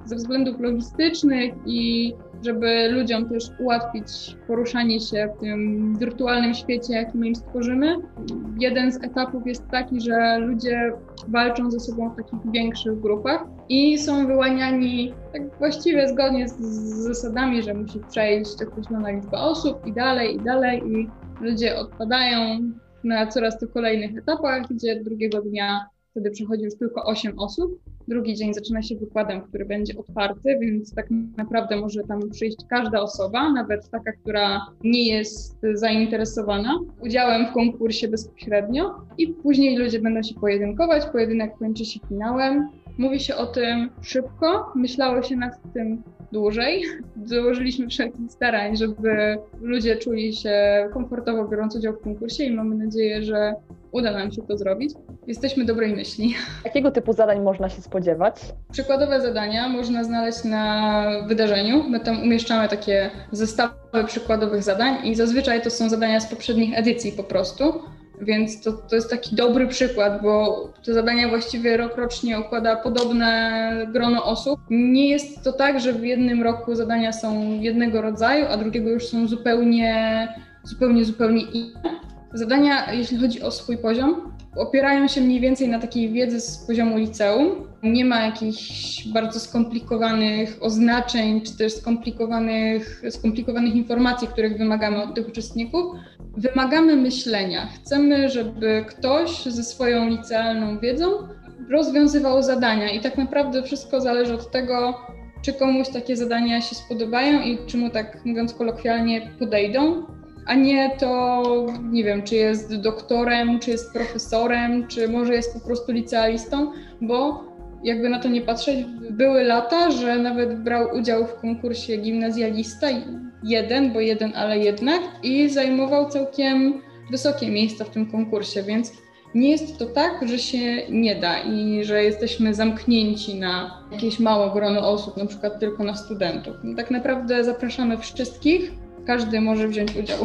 ze względów logistycznych i żeby ludziom też ułatwić poruszanie się w tym wirtualnym świecie, jaki my im stworzymy. Jeden z etapów jest taki, że ludzie walczą ze sobą w takich większych grupach i są wyłaniani tak właściwie zgodnie z, zasadami, że musi przejść określona liczba osób i dalej, i dalej i ludzie odpadają na coraz to kolejnych etapach, gdzie drugiego dnia wtedy przechodzi już tylko 8 osób. Drugi dzień zaczyna się wykładem, który będzie otwarty, więc tak naprawdę może tam przyjść każda osoba, nawet taka, która nie jest zainteresowana udziałem w konkursie bezpośrednio i później ludzie będą się pojedynkować. Pojedynek kończy się finałem. Mówi się o tym szybko, myślało się nad tym dłużej. Dołożyliśmy wszelkich starań, żeby ludzie czuli się komfortowo biorąc udział w konkursie i mamy nadzieję, że uda nam się to zrobić. Jesteśmy dobrej myśli. Jakiego typu zadań można się spodziewać? Przykładowe zadania można znaleźć na wydarzeniu. My tam umieszczamy takie zestawy przykładowych zadań i zazwyczaj to są zadania z poprzednich edycji po prostu. Więc to, to jest taki dobry przykład, bo te zadania właściwie rok rocznie układa podobne grono osób. Nie jest to tak, że w jednym roku zadania są jednego rodzaju, a drugiego już są zupełnie, zupełnie, zupełnie inne. Zadania, jeśli chodzi o swój poziom, opierają się mniej więcej na takiej wiedzy z poziomu liceum. Nie ma jakichś bardzo skomplikowanych oznaczeń, czy też skomplikowanych, skomplikowanych informacji, których wymagamy od tych uczestników. Wymagamy myślenia. Chcemy, żeby ktoś ze swoją licealną wiedzą rozwiązywał zadania i tak naprawdę wszystko zależy od tego, czy komuś takie zadania się spodobają i czy mu tak mówiąc kolokwialnie podejdą a nie to, nie wiem, czy jest doktorem, czy jest profesorem, czy może jest po prostu licealistą, bo jakby na to nie patrzeć, były lata, że nawet brał udział w konkursie gimnazjalista, jeden, bo jeden, ale jednak, i zajmował całkiem wysokie miejsca w tym konkursie, więc nie jest to tak, że się nie da i że jesteśmy zamknięci na jakieś małe grono osób, na przykład tylko na studentów. Tak naprawdę zapraszamy wszystkich, każdy może wziąć udział.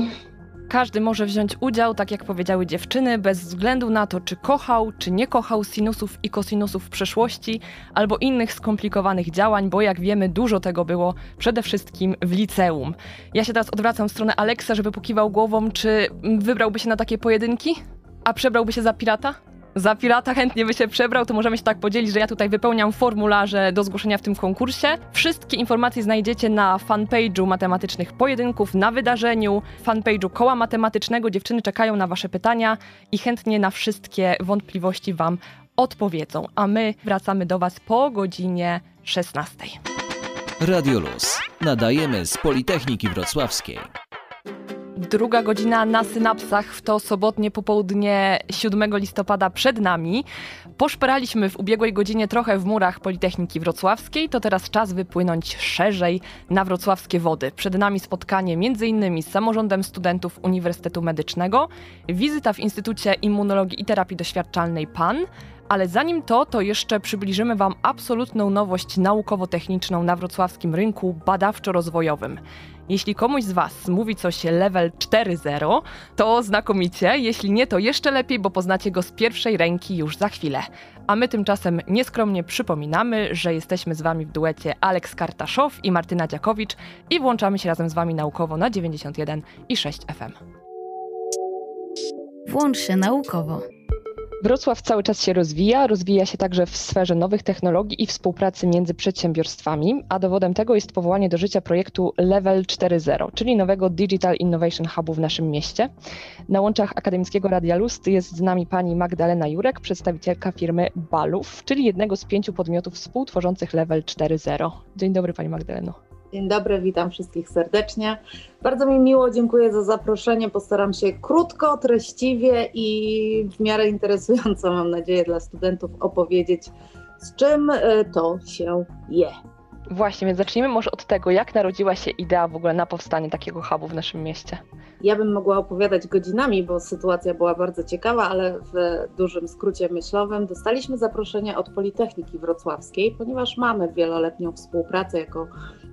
Każdy może wziąć udział, tak jak powiedziały dziewczyny, bez względu na to, czy kochał, czy nie kochał sinusów i kosinusów w przeszłości, albo innych skomplikowanych działań, bo jak wiemy, dużo tego było przede wszystkim w liceum. Ja się teraz odwracam w stronę Aleksa, żeby pokiwał głową, czy wybrałby się na takie pojedynki? A przebrałby się za pirata? Za pirata chętnie by się przebrał, to możemy się tak podzielić, że ja tutaj wypełniam formularze do zgłoszenia w tym konkursie. Wszystkie informacje znajdziecie na fanpage'u matematycznych pojedynków, na wydarzeniu, fanpage'u koła matematycznego. Dziewczyny czekają na wasze pytania i chętnie na wszystkie wątpliwości wam odpowiedzą. A my wracamy do was po godzinie 16. Radio Luz. Nadajemy z Politechniki Wrocławskiej. Druga godzina na synapsach w to sobotnie popołudnie 7 listopada przed nami. Poszperaliśmy w ubiegłej godzinie trochę w murach Politechniki Wrocławskiej, to teraz czas wypłynąć szerzej na wrocławskie wody. Przed nami spotkanie m.in. z samorządem studentów Uniwersytetu Medycznego, wizyta w Instytucie Immunologii i Terapii Doświadczalnej PAN, ale zanim to, to jeszcze przybliżymy Wam absolutną nowość naukowo-techniczną na wrocławskim rynku badawczo-rozwojowym. Jeśli komuś z Was mówi coś level 4.0, to znakomicie, jeśli nie, to jeszcze lepiej, bo poznacie go z pierwszej ręki już za chwilę. A my tymczasem nieskromnie przypominamy, że jesteśmy z Wami w duecie Aleks Kartaszow i Martyna Dziakowicz i włączamy się razem z Wami naukowo na 91 i 6 FM. Włącz się naukowo. Wrocław cały czas się rozwija, rozwija się także w sferze nowych technologii i współpracy między przedsiębiorstwami, a dowodem tego jest powołanie do życia projektu Level 4.0, czyli nowego Digital Innovation Hubu w naszym mieście. Na łączach Akademickiego Radia Lust jest z nami pani Magdalena Jurek, przedstawicielka firmy Balów, czyli jednego z pięciu podmiotów współtworzących Level 4.0. Dzień dobry pani Magdaleno. Dzień dobry, witam wszystkich serdecznie. Bardzo mi miło, dziękuję za zaproszenie. Postaram się krótko, treściwie i w miarę interesująco, mam nadzieję, dla studentów opowiedzieć, z czym e, to się je. Właśnie, więc zacznijmy może od tego, jak narodziła się idea w ogóle na powstanie takiego hubu w naszym mieście. Ja bym mogła opowiadać godzinami, bo sytuacja była bardzo ciekawa, ale w dużym skrócie myślowym dostaliśmy zaproszenie od Politechniki Wrocławskiej, ponieważ mamy wieloletnią współpracę jako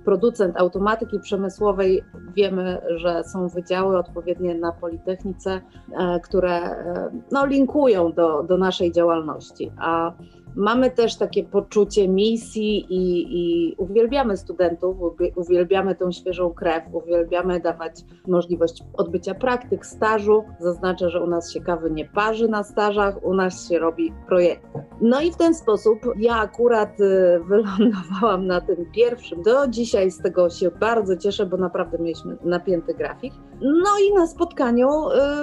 producent automatyki przemysłowej. Wiemy, że są wydziały odpowiednie na Politechnice, e, które e, no, linkują do, do naszej działalności. A Mamy też takie poczucie misji i, i, uwielbiamy studentów, uwielbiamy tą świeżą krew, uwielbiamy dawać możliwość odbycia praktyk, stażu. Zaznaczę, że u nas się kawy nie parzy na stażach, u nas się robi projekty. No i w ten sposób ja akurat y, wylądowałam na tym pierwszym. Do dzisiaj z tego się bardzo cieszę, bo naprawdę mieliśmy napięty grafik. No i na spotkaniu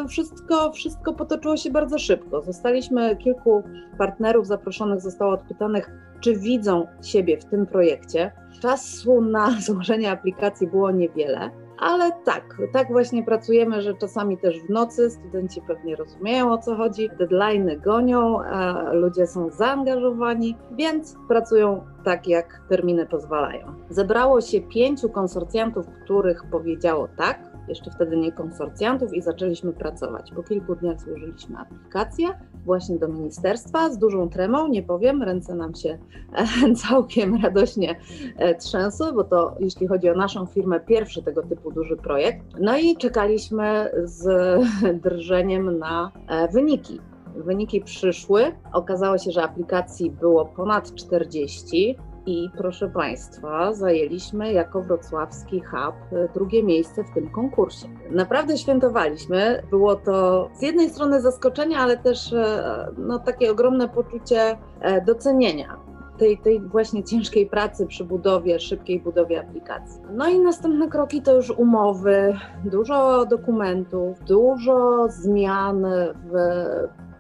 y, wszystko, wszystko potoczyło się bardzo szybko. Zostaliśmy kilku partnerów zaproszonych zostało odpytanych, czy widzą siebie w tym projekcie. Czasu na złożenie aplikacji było niewiele, ale tak, tak właśnie pracujemy, że czasami też w nocy studenci pewnie rozumieją o co chodzi, deadlines gonią, ludzie są zaangażowani, więc pracują tak, jak terminy pozwalają. Zebrało się pięciu konsorcjantów, których powiedziało tak, jeszcze wtedy nie konsorcjantów i zaczęliśmy pracować. Po kilku dniach złożyliśmy aplikację właśnie do ministerstwa z dużą tremą, nie powiem, ręce nam się całkiem radośnie e, trzęsły, bo to jeśli chodzi o naszą firmę pierwszy tego typu duży projekt. No i czekaliśmy z drżeniem na e, wyniki. Wyniki przyszły. Okazało się, że aplikacji było ponad 40. I proszę Państwa, zajęliśmy jako wrocławski hub e, drugie miejsce w tym konkursie. Naprawdę świętowaliśmy. Było to z jednej strony zaskoczenie, ale też e, no, takie ogromne poczucie e, docenienia tej, tej właśnie ciężkiej pracy przy budowie, szybkiej budowie aplikacji. No i następne kroki to już umowy, dużo dokumentów, dużo zmian w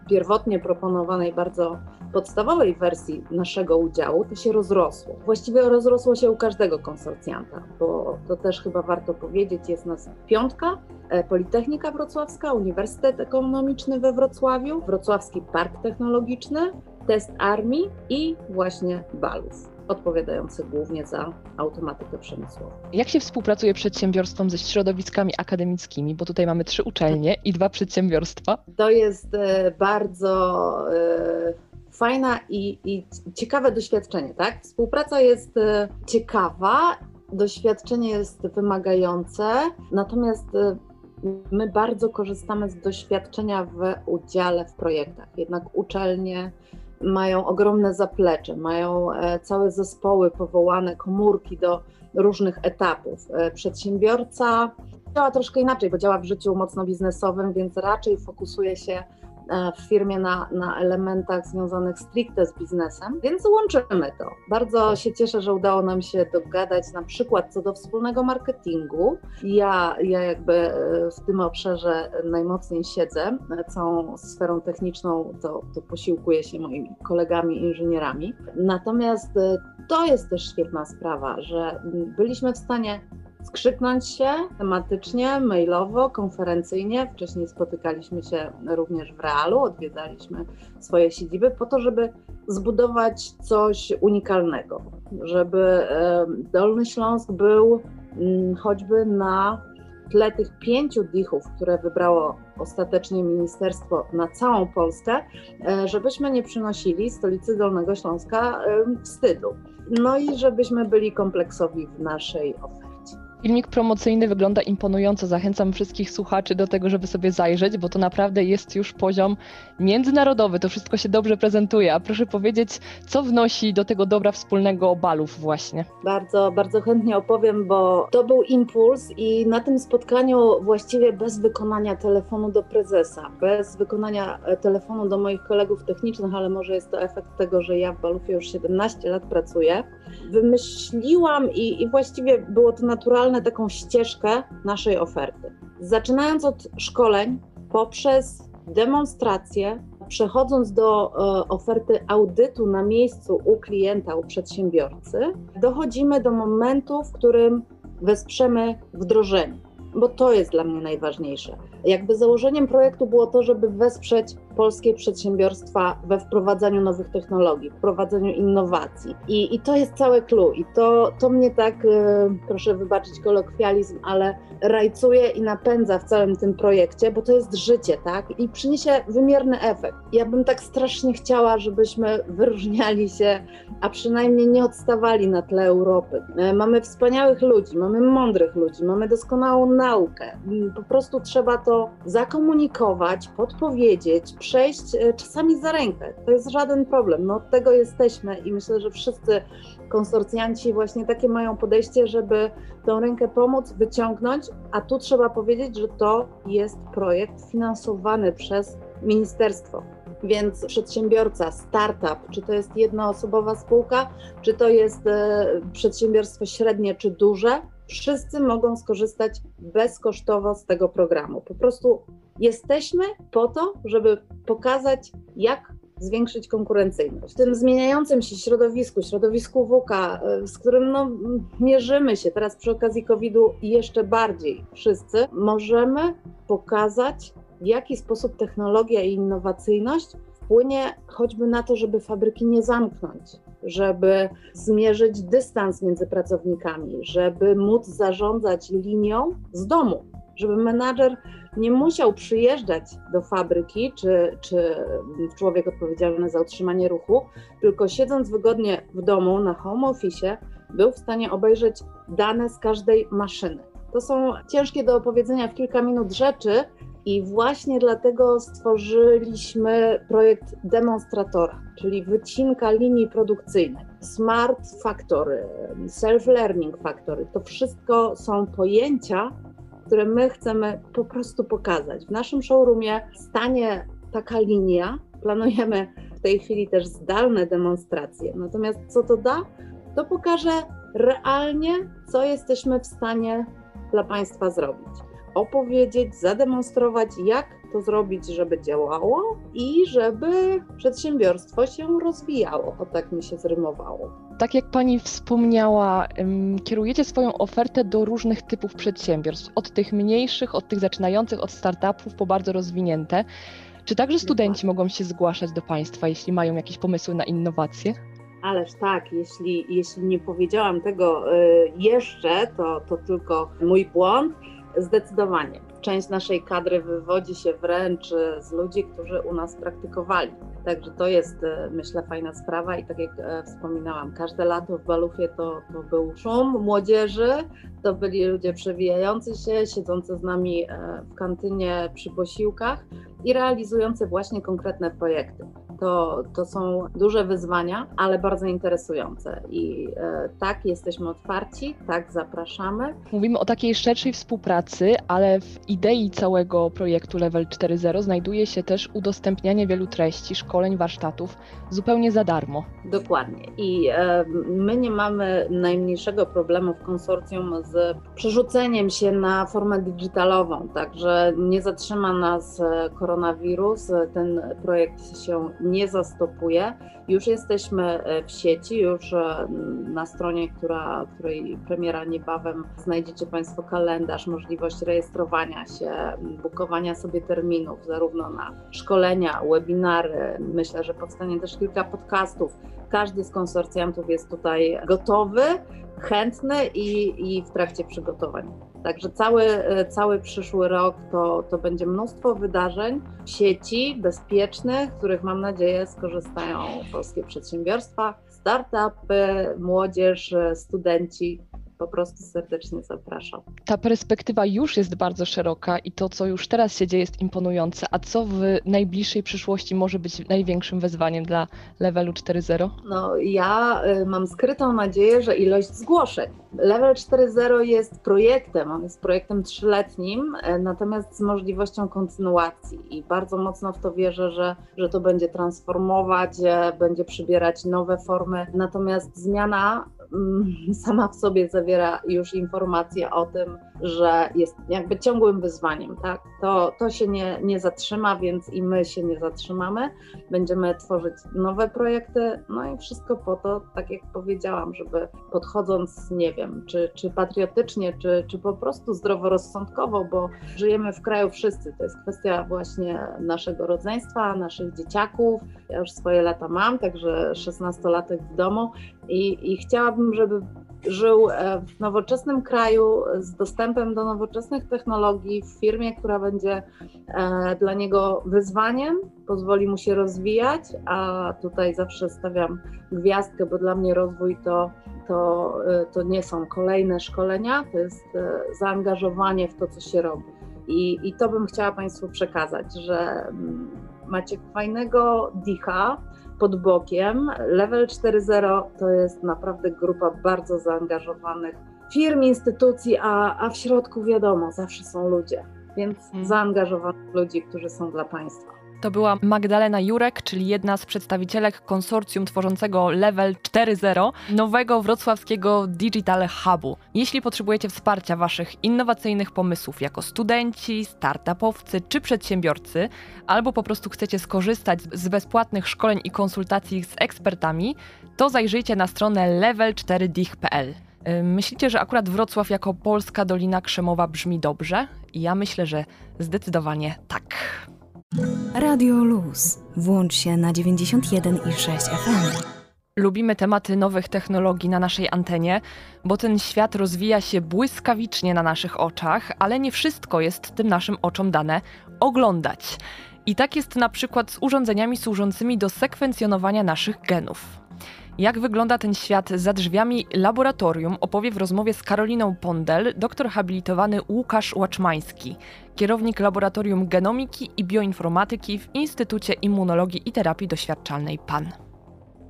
pierwotnie proponowanej bardzo podstawowej wersji naszego udziału to się rozrosło. Właściwie rozrosło się u każdego konsorcjanta, bo to też chyba warto powiedzieć, jest nas piątka, e, Politechnika Wrocławska, Uniwersytet Ekonomiczny we Wrocławiu, Wrocławski Park Technologiczny, Test Armii i właśnie Balów odpowiadający głównie za automatykę przemysłową. Jak się współpracuje przedsiębiorstwom ze środowiskami akademickimi, bo tutaj mamy trzy uczelnie i dwa przedsiębiorstwa? To jest e, bardzo e, fajna i, i ciekawe doświadczenie, tak? Współpraca jest e, ciekawa, doświadczenie jest wymagające, natomiast my bardzo korzystamy z doświadczenia w udziale w projektach. Jednak uczelnie mają ogromne zaplecze, mają e, całe zespoły powołane, komórki do różnych etapów. E, przedsiębiorca działa troszkę inaczej, bo działa w życiu mocno biznesowym, więc raczej fokusuje się w firmie na, na elementach związanych stricte z biznesem, więc łączymy to. Bardzo się cieszę, że udało nam się dogadać na przykład co do wspólnego marketingu. Ja, ja jakby e, w tym obszarze najmocniej siedzę, całą sferą techniczną to, to posiłkuję się moimi kolegami inżynierami. Natomiast e, to jest też świetna sprawa, że byliśmy w stanie skrzyknąć się tematycznie, mailowo, konferencyjnie. Wcześniej spotykaliśmy się również w realu, odwiedzaliśmy swoje siedziby po to, żeby zbudować coś unikalnego, żeby Dolny Śląsk był mm, choćby na tle tych pięciu dichów, które wybrało ostatecznie ministerstwo na całą Polskę, e, żebyśmy nie przynosili stolicy Dolnego Śląska wstydu. No i żebyśmy byli kompleksowi w naszej ofercie. Filmik promocyjny wygląda imponująco. Zachęcam wszystkich słuchaczy do tego, żeby sobie zajrzeć, bo to naprawdę jest już poziom międzynarodowy. To wszystko się dobrze prezentuje. A proszę powiedzieć, co wnosi do tego dobra wspólnego balów właśnie? Bardzo, bardzo chętnie opowiem, bo to był impuls i na tym spotkaniu właściwie bez wykonania telefonu do prezesa, bez wykonania e, telefonu do moich kolegów technicznych, ale może jest to efekt tego, że ja w Balufie już 17 lat pracuję, wymyśliłam i, i właściwie było to naturalne, taką ścieżkę naszej oferty. Zaczynając od szkoleń, poprzez demonstracje, przechodząc do e, oferty audytu na miejscu u klienta, u przedsiębiorcy, dochodzimy do momentu, w którym wesprzemy wdrożenie, bo to jest dla mnie najważniejsze. Jakby założeniem projektu było to, żeby wesprzeć polskie przedsiębiorstwa we wprowadzaniu nowych technologii, wprowadzaniu innowacji. I, i to jest całe clue. I to, to mnie tak, e, proszę wybaczyć kolokwializm, ale rajcuje i napędza w całym tym projekcie, bo to jest życie, tak? I przyniesie wymierny efekt. Ja bym tak strasznie chciała, żebyśmy wyróżniali się, a przynajmniej nie odstawali na tle Europy. E, mamy wspaniałych ludzi, mamy mądrych ludzi, mamy doskonałą naukę. Mm, po prostu trzeba to zakomunikować, podpowiedzieć, przejść e, czasami za rękę. To jest żaden problem. No od tego jesteśmy i myślę, że wszyscy konsorcjanci właśnie takie mają podejście, żeby tę rękę pomóc, wyciągnąć, a tu trzeba powiedzieć, że to jest projekt finansowany przez ministerstwo. Więc przedsiębiorca, startup, czy to jest jednoosobowa spółka, czy to jest e, przedsiębiorstwo średnie czy duże, wszyscy mogą skorzystać bezkosztowo z tego programu. Po prostu jesteśmy po to, żeby pokazać, jak zwiększyć konkurencyjność. W tym zmieniającym się środowisku, środowisku WK, e, z którym no, mierzymy się teraz przy okazji COVID-u jeszcze bardziej wszyscy, możemy pokazać, w jaki sposób technologia i innowacyjność wpłynie choćby na to, żeby fabryki nie zamknąć, żeby zmierzyć dystans między pracownikami, żeby móc zarządzać linią z domu, żeby menadżer nie musiał przyjeżdżać do fabryki, czy, czy człowiek odpowiedzialny za utrzymanie ruchu, tylko siedząc wygodnie w domu na home office, był w stanie obejrzeć dane z każdej maszyny. To są ciężkie do opowiedzenia w kilka minut rzeczy, i właśnie dlatego stworzyliśmy projekt demonstratora, czyli wycinka linii produkcyjnej. Smart Factory, Self-Learning Factory to wszystko są pojęcia, które my chcemy po prostu pokazać. W naszym showroomie stanie taka linia. Planujemy w tej chwili też zdalne demonstracje. Natomiast co to da? To pokaże realnie, co jesteśmy w stanie dla Państwa zrobić opowiedzieć, zademonstrować, jak to zrobić, żeby działało i żeby przedsiębiorstwo się rozwijało. O tak mi się zrymowało. Tak jak Pani wspomniała, kierujecie swoją ofertę do różnych typów przedsiębiorstw, od tych mniejszych, od tych zaczynających, od startupów po bardzo rozwinięte. Czy także studenci mogą się zgłaszać do Państwa, jeśli mają jakieś pomysły na innowacje? Ależ tak, jeśli, jeśli nie powiedziałam tego y, jeszcze, to, to tylko mój błąd. Zdecydowanie. Część naszej kadry wywodzi się wręcz z ludzi, którzy u nas praktykowali. Także to jest, e, myślę, fajna sprawa i tak jak e, wspominałam, każde lato w Balufie to, to był szum młodzieży, to byli ludzie przewijający się, siedzący z nami e, w kantynie przy posiłkach i realizujący właśnie konkretne projekty to, to są duże wyzwania, ale bardzo interesujące. I tak, jesteśmy otwarci, tak, zapraszamy. Mówimy o takiej szerszej współpracy, ale w idei całego projektu Level 4.0 znajduje się też udostępnianie wielu treści, szkoleń, warsztatów zupełnie za darmo. Dokładnie. I e, my nie mamy najmniejszego problemu w konsorcjum z przerzuceniem się na formę digitalową, także nie zatrzyma nas e, koronawirus. Ten projekt się nie zastopuje. Już jesteśmy e, w sieci, już e, na stronie, która, której premiera niebawem znajdziecie Państwo kalendarz, możliwość rejestrowania się, bukowania sobie terminów, zarówno na szkolenia, webinary. Myślę, że powstanie też kilka podcastów. Każdy z konsorcjantów jest tutaj gotowy, chętny i, i w trakcie przygotowań. Także cały, cały przyszły rok to, to będzie mnóstwo wydarzeń sieci bezpiecznych, których mam nadzieję skorzystają polskie przedsiębiorstwa, startupy, młodzież, studenci po prostu serdecznie zapraszam. Ta perspektywa już jest bardzo szeroka i to, co już teraz się dzieje, jest imponujące. A co w najbliższej przyszłości może być największym wyzwaniem dla levelu 4.0? No, ja y, mam skrytą nadzieję, że ilość zgłoszeń. Level 4.0 jest projektem, on jest projektem trzyletnim, y, natomiast z możliwością kontynuacji i bardzo mocno w to wierzę, że, że to będzie transformować, będzie przybierać nowe formy. Natomiast zmiana sama w sobie zawiera już informację o tym, że jest jakby ciągłym wyzwaniem, tak? To, to się nie, nie zatrzyma, więc i my się nie zatrzymamy. Będziemy tworzyć nowe projekty, no i wszystko po to, tak jak powiedziałam, żeby podchodząc, nie wiem, czy, czy patriotycznie, czy, czy po prostu zdroworozsądkowo, bo żyjemy w kraju wszyscy, to jest kwestia właśnie naszego rodzeństwa, naszych dzieciaków. Ja już swoje lata mam, także 16-latek w domu i, i chciałabym, żeby żył e, w nowoczesnym kraju z dostępem do nowoczesnych technologii, w firmie, która będzie e, dla niego wyzwaniem, pozwoli mu się rozwijać, a tutaj zawsze stawiam gwiazdkę, bo dla mnie rozwój to, to, e, to nie są kolejne szkolenia, to jest zaangażowanie w to, co się robi. I, i to bym chciała Państwu przekazać, że mm, macie fajnego dicha, pod bokiem. Level 4.0 to jest naprawdę grupa bardzo zaangażowanych firm, instytucji, a, a w środku wiadomo, zawsze są ludzie, więc hmm. zaangażowanych ludzi, którzy są dla państwa. To była Magdalena Jurek, czyli jedna z przedstawicielek konsorcjum tworzącego Level 4.0, nowego wrocławskiego Digital Hubu. Jeśli potrzebujecie wsparcia Waszych innowacyjnych pomysłów jako studenci, startupowcy czy przedsiębiorcy, albo po prostu chcecie skorzystać z bezpłatnych szkoleń i konsultacji z ekspertami, to zajrzyjcie na stronę level4dich.pl. Myślicie, że akurat Wrocław jako polska Dolina Krzemowa brzmi dobrze? Ja myślę, że zdecydowanie tak. Radio Luz. Włącz się na 91,6 FM. Lubimy tematy nowych technologii na naszej antenie, bo ten świat rozwija się błyskawicznie na naszych oczach, ale nie wszystko jest tym naszym oczom dane oglądać. I tak jest na przykład z urządzeniami służącymi do sekwencjonowania naszych genów. Jak wygląda ten świat za drzwiami laboratorium, opowie w rozmowie z Karoliną Pondel doktor habilitowany Łukasz Łaczmański, kierownik Laboratorium Genomiki i Bioinformatyki w Instytucie Immunologii i Terapii Doświadczalnej PAN.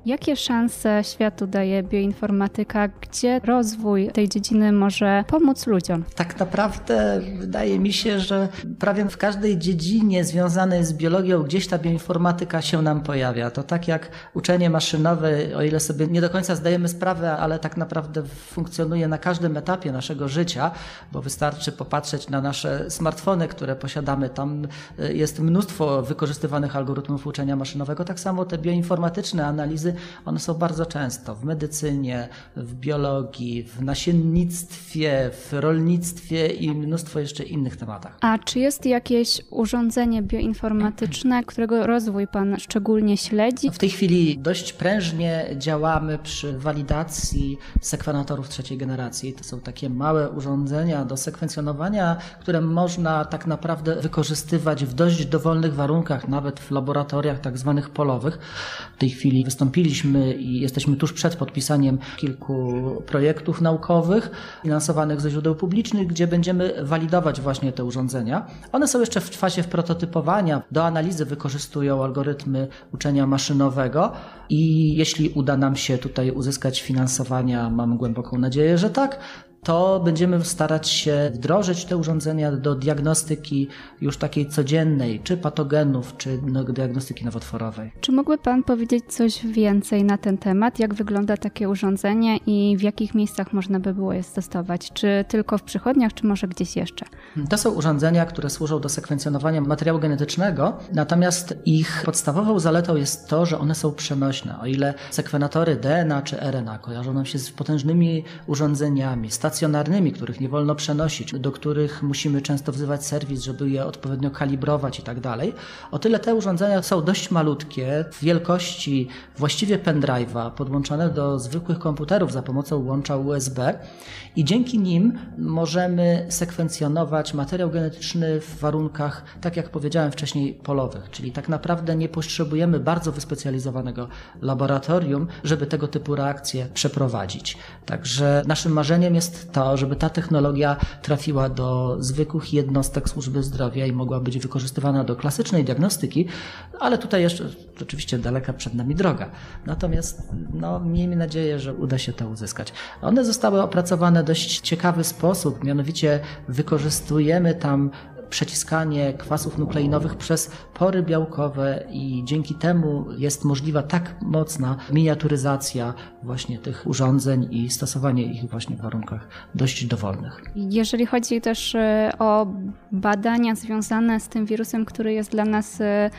Jakie szanse światu daje bioinformatyka? Gdzie rozwój tej dziedziny może pomóc ludziom? Tak naprawdę wydaje mi się, że prawie w każdej dziedzinie związanej z biologią gdzieś ta bioinformatyka się nam pojawia. To tak jak uczenie maszynowe, o ile sobie nie do końca zdajemy sprawę, ale tak naprawdę funkcjonuje na każdym etapie naszego życia, bo wystarczy popatrzeć na nasze smartfony, które posiadamy. Tam y, jest mnóstwo wykorzystywanych algorytmów uczenia maszynowego. Tak samo te bioinformatyczne analizy one są bardzo często w medycynie, w biologii, w nasiennictwie, w rolnictwie i mnóstwo jeszcze innych tematach. A czy jest jakieś urządzenie bioinformatyczne, którego rozwój Pan szczególnie śledzi? W tej chwili dość prężnie działamy przy walidacji sekwenatorów trzeciej generacji. To są takie małe urządzenia do sekwencjonowania, które można tak naprawdę wykorzystywać w dość dowolnych warunkach, nawet w laboratoriach tak zwanych polowych. W tej chwili wystąpili wystąpiliśmy i jesteśmy tuż przed podpisaniem kilku projektów naukowych finansowanych ze źródeł publicznych, gdzie będziemy walidować właśnie te urządzenia. One są jeszcze w fazie prototypowania. Do analizy wykorzystują algorytmy uczenia maszynowego i jeśli uda nam się tutaj uzyskać finansowania, mam głęboką nadzieję, że tak, to będziemy starać się wdrożyć te urządzenia do diagnostyki już takiej codziennej, czy patogenów, czy diagnostyki nowotworowej. Czy mógłby Pan powiedzieć coś więcej na ten temat? Jak wygląda takie urządzenie i w jakich miejscach można by było je stosować? Czy tylko w przychodniach, czy może gdzieś jeszcze? To są urządzenia, które służą do sekwencjonowania materiału genetycznego, natomiast ich podstawową zaletą jest to, że one są przenośne. O ile sekwenatory DNA czy RNA kojarzą nam się z potężnymi urządzeniami, stacjonarnymi, których nie wolno przenosić, do których musimy często wzywać serwis, żeby je odpowiednio kalibrować i tak dalej. O tyle te urządzenia są dość malutkie, w wielkości właściwie pendrive'a, podłączone do zwykłych komputerów za pomocą łącza USB i dzięki nim możemy sekwencjonować materiał genetyczny w warunkach, tak jak powiedziałem wcześniej, polowych, czyli tak naprawdę nie potrzebujemy bardzo wyspecjalizowanego laboratorium, żeby tego typu reakcje przeprowadzić. Także naszym marzeniem jest to, żeby ta technologia trafiła do zwykłych jednostek służby zdrowia i mogła być wykorzystywana do klasycznej diagnostyki, ale tutaj jeszcze oczywiście daleka przed nami droga. Natomiast no, miejmy nadzieję, że uda się to uzyskać. One zostały opracowane dość ciekawy sposób, mianowicie wykorzystujemy tam przeciskanie kwasów nukleinowych przez pory białkowe i dzięki temu jest możliwa tak mocna miniaturyzacja właśnie tych urządzeń i stosowanie ich właśnie w warunkach dość dowolnych. Jeżeli chodzi też e, o badania związane z tym wirusem, który jest dla nas e,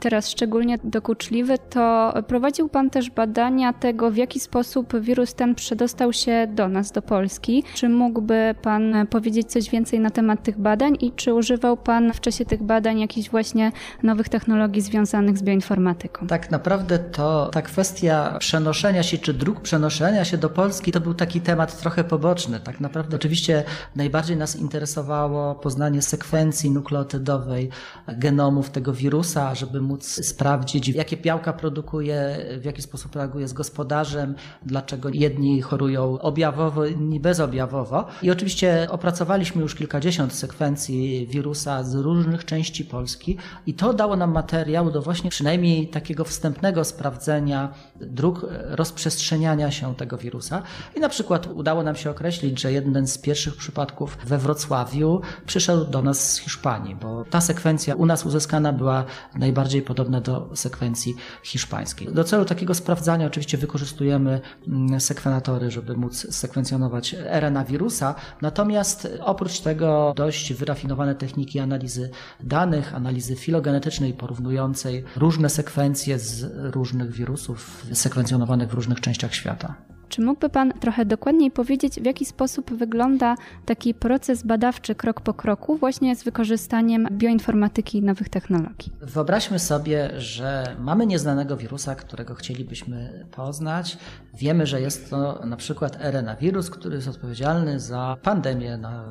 teraz szczególnie dokuczliwy, to prowadził Pan też badania tego, w jaki sposób wirus ten przedostał się do nas, do Polski. Czy mógłby Pan powiedzieć coś więcej na temat tych badań i czy używał Pan w czasie tych badań jakichś właśnie nowych technologii związanych z bioinformatyką? Tak naprawdę to ta kwestia przenoszenia się, czy dróg przenoszenia się do Polski, to był taki temat trochę poboczny. Tak naprawdę oczywiście najbardziej nas interesowało poznanie sekwencji nukleotydowej genomów tego wirusa, żeby móc sprawdzić, jakie białka produkuje, w jaki sposób reaguje z gospodarzem, dlaczego jedni chorują objawowo, inni bezobjawowo. I oczywiście opracowaliśmy już kilkadziesiąt sekwencji wirusa z różnych części Polski i to dało nam materiał do właśnie przynajmniej takiego wstępnego sprawdzenia dróg rozprzestrzeniania się tego wirusa. I na przykład udało nam się określić, że jeden z pierwszych przypadków we Wrocławiu przyszedł do nas z Hiszpanii, bo ta sekwencja u nas uzyskana była najbardziej podobna do sekwencji hiszpańskiej. Do celu takiego sprawdzania oczywiście wykorzystujemy mm, sekwenatory, żeby móc sekwencjonować RNA wirusa, natomiast oprócz tego dość wyrafinowane techniki analizy danych, analizy filogenetycznej porównującej różne sekwencje z różnych wirusów sekwencjonowanych w różnych częściach świata. Czy mógłby Pan trochę dokładniej powiedzieć, w jaki sposób wygląda taki proces badawczy krok po kroku, właśnie z wykorzystaniem bioinformatyki i nowych technologii? Wyobraźmy sobie, że mamy nieznanego wirusa, którego chcielibyśmy poznać. Wiemy, że jest to na przykład RNA wirus, który jest odpowiedzialny za pandemię na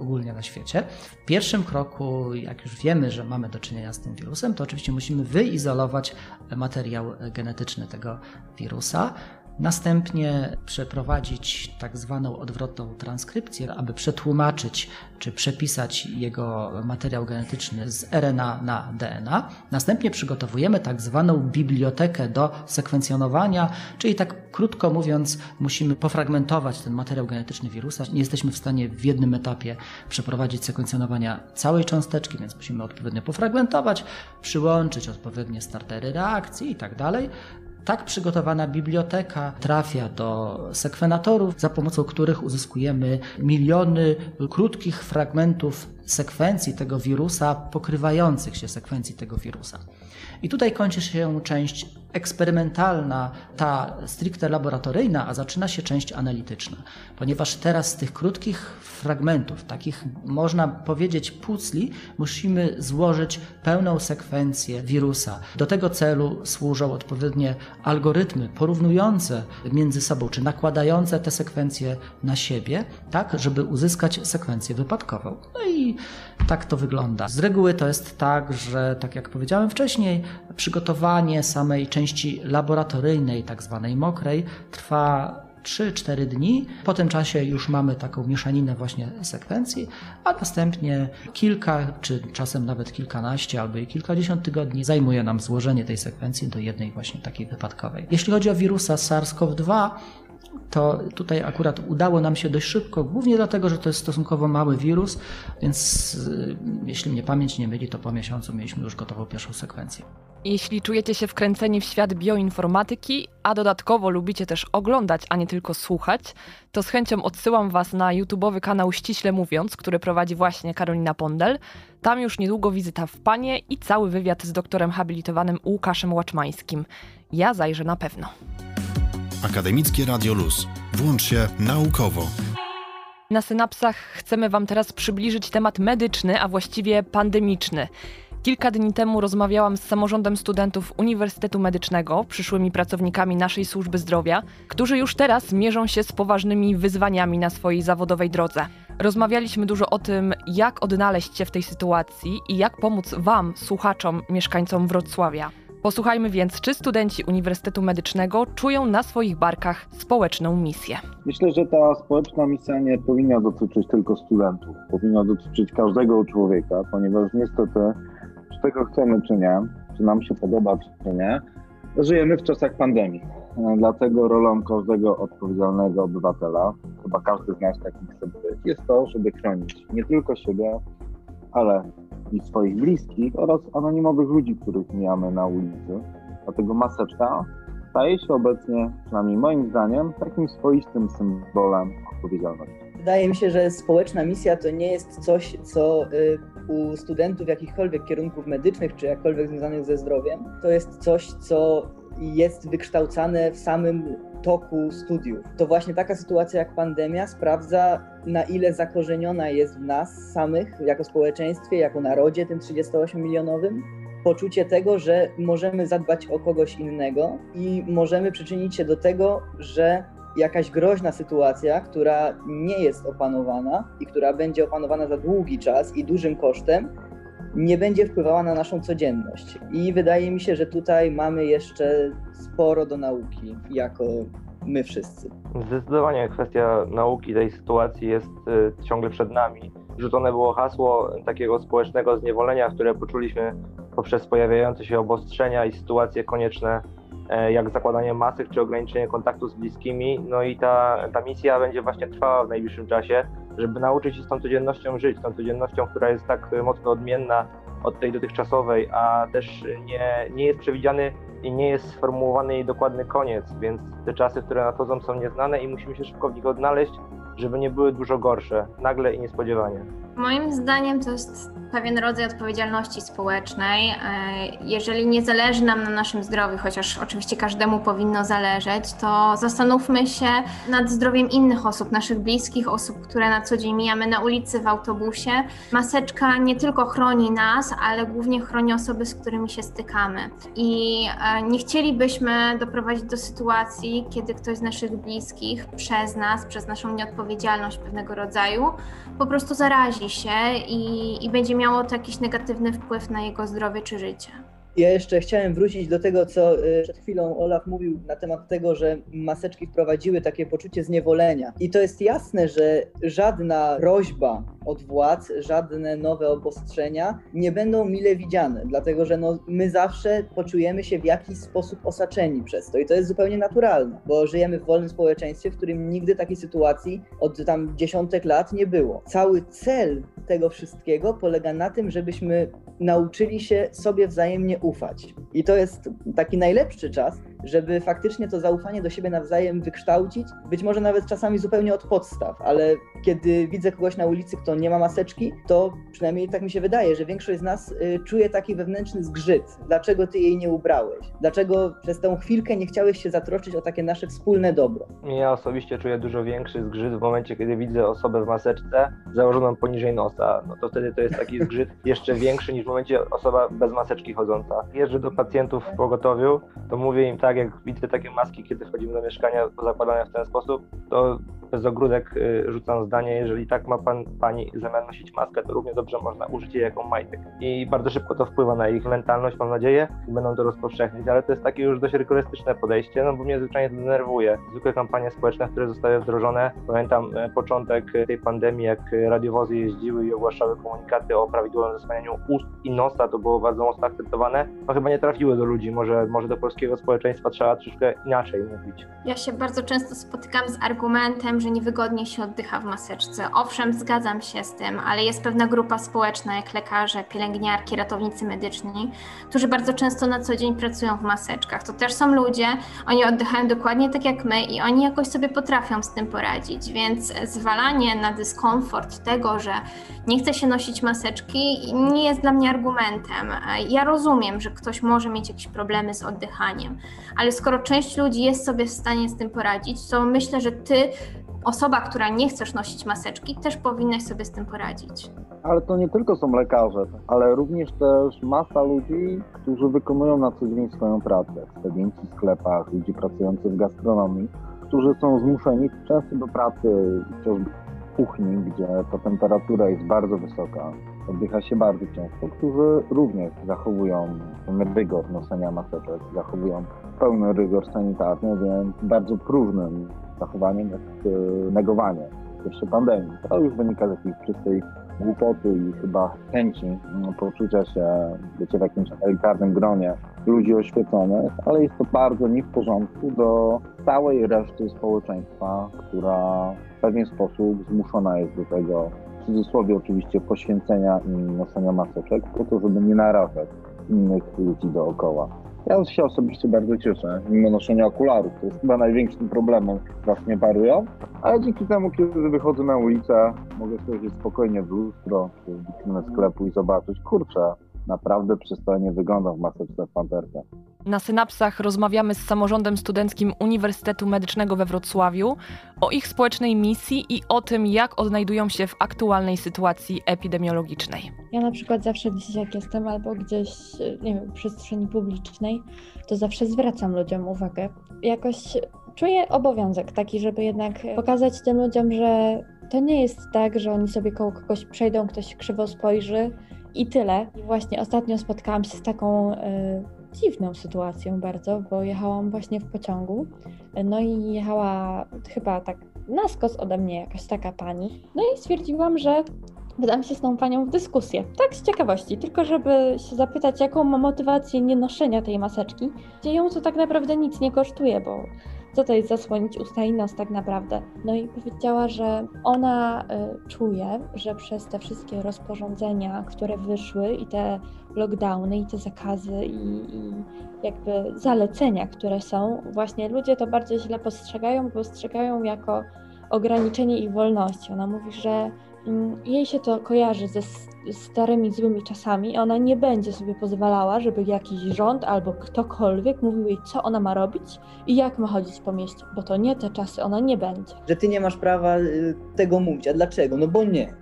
ogólnie na świecie. W pierwszym kroku, jak już wiemy, że mamy do czynienia z tym wirusem, to oczywiście musimy wyizolować materiał genetyczny tego wirusa. Następnie przeprowadzić tak zwaną odwrotną transkrypcję, aby przetłumaczyć czy przepisać jego materiał genetyczny z RNA na DNA. Następnie przygotowujemy tak zwaną bibliotekę do sekwencjonowania, czyli tak krótko mówiąc, musimy pofragmentować ten materiał genetyczny wirusa. Nie jesteśmy w stanie w jednym etapie przeprowadzić sekwencjonowania całej cząsteczki, więc musimy odpowiednio pofragmentować, przyłączyć odpowiednie startery reakcji i tak dalej. Tak przygotowana biblioteka trafia do sekwenatorów, za pomocą których uzyskujemy miliony krótkich fragmentów sekwencji tego wirusa, pokrywających się sekwencji tego wirusa. I tutaj kończy się część eksperymentalna, ta stricte laboratoryjna, a zaczyna się część analityczna, ponieważ teraz z tych krótkich fragmentów, takich można powiedzieć pucli, musimy złożyć pełną sekwencję wirusa. Do tego celu służą odpowiednie algorytmy porównujące między sobą, czy nakładające te sekwencje na siebie, tak, żeby uzyskać sekwencję wypadkową. No i tak to wygląda. Z reguły to jest tak, że tak jak powiedziałem wcześniej, przygotowanie samej części laboratoryjnej, tak zwanej mokrej, trwa 3-4 dni. Po tym czasie już mamy taką mieszaninę właśnie sekwencji, a następnie kilka, czy czasem nawet kilkanaście albo i kilkadziesiąt tygodni zajmuje nam złożenie tej sekwencji do jednej właśnie takiej wypadkowej. Jeśli chodzi o wirusa SARS-CoV-2, to tutaj akurat udało nam się dość szybko, głównie dlatego, że to jest stosunkowo mały wirus, więc y, jeśli mnie pamięć nie myli, to po miesiącu mieliśmy już gotową pierwszą sekwencję. Jeśli czujecie się wkręceni w świat bioinformatyki, a dodatkowo lubicie też oglądać, a nie tylko słuchać, to z chęcią odsyłam Was na YouTube'owy kanał Ściśle Mówiąc, który prowadzi właśnie Karolina Pondel. Tam już niedługo wizyta w Panie i cały wywiad z doktorem habilitowanym Łukaszem Łaczmańskim. Ja zajrzę na pewno. Akademickie Radio Luz. Włącz się naukowo. Na synapsach chcemy Wam teraz przybliżyć temat medyczny, a właściwie pandemiczny. Kilka dni temu rozmawiałam z samorządem studentów Uniwersytetu Medycznego, przyszłymi pracownikami naszej służby zdrowia, którzy już teraz mierzą się z poważnymi wyzwaniami na swojej zawodowej drodze. Rozmawialiśmy dużo o tym, jak odnaleźć się w tej sytuacji i jak pomóc Wam, słuchaczom, mieszkańcom Wrocławia. Posłuchajmy więc, czy studenci Uniwersytetu Medycznego czują na swoich barkach społeczną misję. Myślę, że ta społeczna misja nie powinna dotyczyć tylko studentów, powinna dotyczyć każdego człowieka, ponieważ niestety, czy tego chcemy, czy nie, czy nam się podoba, czy nie, żyjemy w czasach pandemii. Dlatego rolą każdego odpowiedzialnego obywatela, chyba każdy z nas takich chce być, jest to, żeby chronić nie tylko siebie, ale i swoich bliskich oraz anonimowych ludzi, których mijamy na ulicy. Dlatego maseczka staje się obecnie, przynajmniej moim zdaniem, takim swoistym symbolem odpowiedzialności. Wydaje mi się, że społeczna misja to nie jest coś, co y, u studentów jakichkolwiek kierunków medycznych czy jakkolwiek związanych ze zdrowiem, to jest coś, co jest wykształcane w samym toku studiów. To właśnie taka sytuacja jak pandemia sprawdza, na ile zakorzeniona jest w nas samych, jako społeczeństwie, jako narodzie, tym 38-milionowym, poczucie tego, że możemy zadbać o kogoś innego i możemy przyczynić się do tego, że jakaś groźna sytuacja, która nie jest opanowana i która będzie opanowana za długi czas i dużym kosztem, nie będzie wpływała na naszą codzienność. I wydaje mi się, że tutaj mamy jeszcze sporo do nauki jako my wszyscy. Zdecydowanie kwestia nauki tej sytuacji jest y, ciągle przed nami. Rzucone było hasło takiego społecznego zniewolenia, które poczuliśmy poprzez pojawiające się obostrzenia i sytuacje konieczne jak zakładanie masek czy ograniczenie kontaktu z bliskimi. No i ta, ta misja będzie właśnie trwała w najbliższym czasie, żeby nauczyć się z tą codziennością żyć, tą codziennością, która jest tak mocno odmienna od tej dotychczasowej, a też nie, nie jest przewidziany i nie jest sformułowany jej dokładny koniec, więc te czasy, które nadchodzą są nieznane i musimy się szybko w nich odnaleźć, żeby nie były dużo gorsze, nagle i niespodziewanie. Moim zdaniem to jest pewien rodzaj odpowiedzialności społecznej. E, jeżeli nie zależy nam na naszym zdrowiu, chociaż oczywiście każdemu powinno zależeć, to zastanówmy się nad zdrowiem innych osób, naszych bliskich, osób, które na co dzień mijamy na ulicy, w autobusie. Maseczka nie tylko chroni nas, ale głównie chroni osoby, z którymi się stykamy. I e, nie chcielibyśmy doprowadzić do sytuacji, kiedy ktoś z naszych bliskich przez nas, przez naszą nieodpowiedzialność pewnego rodzaju, po prostu zarazi się i, i będzie miało to jakiś negatywny wpływ na jego zdrowie czy życie. Ja jeszcze chciałem wrócić do tego, co y, przed chwilą Olaf mówił na temat tego, że maseczki wprowadziły takie poczucie zniewolenia. I to jest jasne, że żadna prośba od władz, żadne nowe obostrzenia nie będą mile widziane, dlatego że no, my zawsze poczujemy się w jakiś sposób osaczeni przez to i to jest zupełnie naturalne, bo żyjemy w wolnym społeczeństwie, w którym nigdy takiej sytuacji od tam dziesiątek lat nie było. Cały cel tego wszystkiego polega na tym, żebyśmy nauczyli się sobie wzajemnie ufać. I to jest taki najlepszy czas, żeby faktycznie to zaufanie do siebie nawzajem wykształcić, być może nawet czasami zupełnie od podstaw, ale kiedy widzę kogoś na ulicy, kto nie ma maseczki, to przynajmniej tak mi się wydaje, że większość z nas y, czuje taki wewnętrzny zgrzyt. Dlaczego ty jej nie ubrałeś? Dlaczego przez tę chwilkę nie chciałeś się zatroszczyć o takie nasze wspólne dobro? Ja osobiście czuję dużo większy zgrzyt w momencie, kiedy widzę osobę w maseczce założoną poniżej nosa. No to wtedy to jest taki zgrzyt jeszcze większy niż w momencie osoba bez maseczki chodząca. Jeżdżę do pacjentów w pogotowiu, to mówię im tak, jak widzę takie maski, kiedy wchodzimy do mieszkania zakładane w ten sposób, to bez ogródek y, rzucam zdanie, jeżeli tak ma pan, pani zamiar nosić maskę, to równie dobrze można użyć jej jako majtek. I bardzo szybko to wpływa na ich mentalność, mam nadzieję, i będą to rozpowszechniać, ale to jest takie już dość rygorystyczne podejście, no bo mnie zwyczajnie denerwuje. Zwykłe kampanie społeczne, które zostały wdrożone, pamiętam e, początek tej pandemii, jak radiowozy jeździły i ogłaszały komunikaty o prawidłowym zasłanianiu ust i nosa, to było bardzo mocno akceptowane, no chyba nie trafiły do ludzi, może, może do polskiego społeczeństwa trzeba troszkę inaczej mówić. Ja się bardzo często spotykam z argumentem, że niewygodnie się oddycha w maseczce. Owszem, zgadzam się z tym, ale jest pewna grupa społeczna, jak lekarze, pielęgniarki, ratownicy medyczni, którzy bardzo często na co dzień pracują w maseczkach. To też są ludzie, oni oddychają dokładnie tak jak my i oni jakoś sobie potrafią z tym poradzić, więc zwalanie na dyskomfort tego, że nie chce się nosić maseczki, nie jest dla mnie argumentem. Ja rozumiem, że ktoś może mieć jakieś problemy z oddychaniem, ale skoro część ludzi jest sobie w stanie z tym poradzić, to myślę, że ty osoba, która nie chcesz nosić maseczki, też powinnaś sobie z tym poradzić. Ale to nie tylko są lekarze, ale również też masa ludzi, którzy wykonują na co dzień swoją pracę. Ekspedienci w sklepach, ludzie pracujący w gastronomii, którzy są zmuszeni często do pracy chociażby w kuchni, gdzie ta temperatura jest bardzo wysoka, oddycha się bardzo ciężko, którzy również zachowują ten rygor noszenia maseczek, zachowują pełny rygor sanitarny, więc bardzo próżnym zachowaniem jest e, negowanie jeszcze pandemii. To już wynika z jakiejś czystej głupoty i chyba chęci no, poczucia się, wiecie, w jakimś elitarnym gronie ludzi oświeconych, ale jest to bardzo nie w porządku do całej reszty społeczeństwa, która w pewien sposób zmuszona jest do tego, cudzysłowie oczywiście, poświęcenia noszenia maseczek, po to, żeby nie narażać innych ludzi dookoła. Ja się osobiście bardzo cieszę, mimo noszenia okularów. To jest chyba największym problemem, właśnie parują. Ale dzięki temu, kiedy wychodzę na ulicę, mogę spojrzeć spokojnie w lustro w sklepu i zobaczyć, kurczę, naprawdę przystojnie wyglądam w maseczce w panterce. Na synapsach rozmawiamy z samorządem studenckim Uniwersytetu Medycznego we Wrocławiu o ich społecznej misji i o tym, jak odnajdują się w aktualnej sytuacji epidemiologicznej. Ja na przykład zawsze gdzieś jak jestem albo gdzieś, nie wiem, w przestrzeni publicznej, to zawsze zwracam ludziom uwagę. Jakoś czuję obowiązek taki, żeby jednak pokazać tym ludziom, że to nie jest tak, że oni sobie koło kogoś przejdą, ktoś krzywo spojrzy, i tyle. I właśnie ostatnio spotkałam się z taką y, dziwną sytuacją bardzo, bo jechałam właśnie w pociągu. No i jechała chyba tak na skos ode mnie jakaś taka pani. No i stwierdziłam, że wydam się z tą panią w dyskusję. Tak z ciekawości, tylko żeby się zapytać, jaką ma motywację nie noszenia tej maseczki, gdzie ją to tak naprawdę nic nie kosztuje, bo co to jest zasłonić usta i nos tak naprawdę. No i powiedziała, że ona y, czuje, że przez te wszystkie rozporządzenia, które wyszły i te lockdowny i te zakazy i, i jakby zalecenia, które są, właśnie ludzie to bardzo źle postrzegają, postrzegają jako ograniczenie ich wolności. Ona mówi, że jej się to kojarzy ze starymi, złymi czasami. Ona nie będzie sobie pozwalała, żeby jakiś rząd albo ktokolwiek mówił jej, co ona ma robić i jak ma chodzić po mieście, bo to nie te czasy, ona nie będzie. Że ty nie masz prawa y, tego mówić. A dlaczego? No bo nie.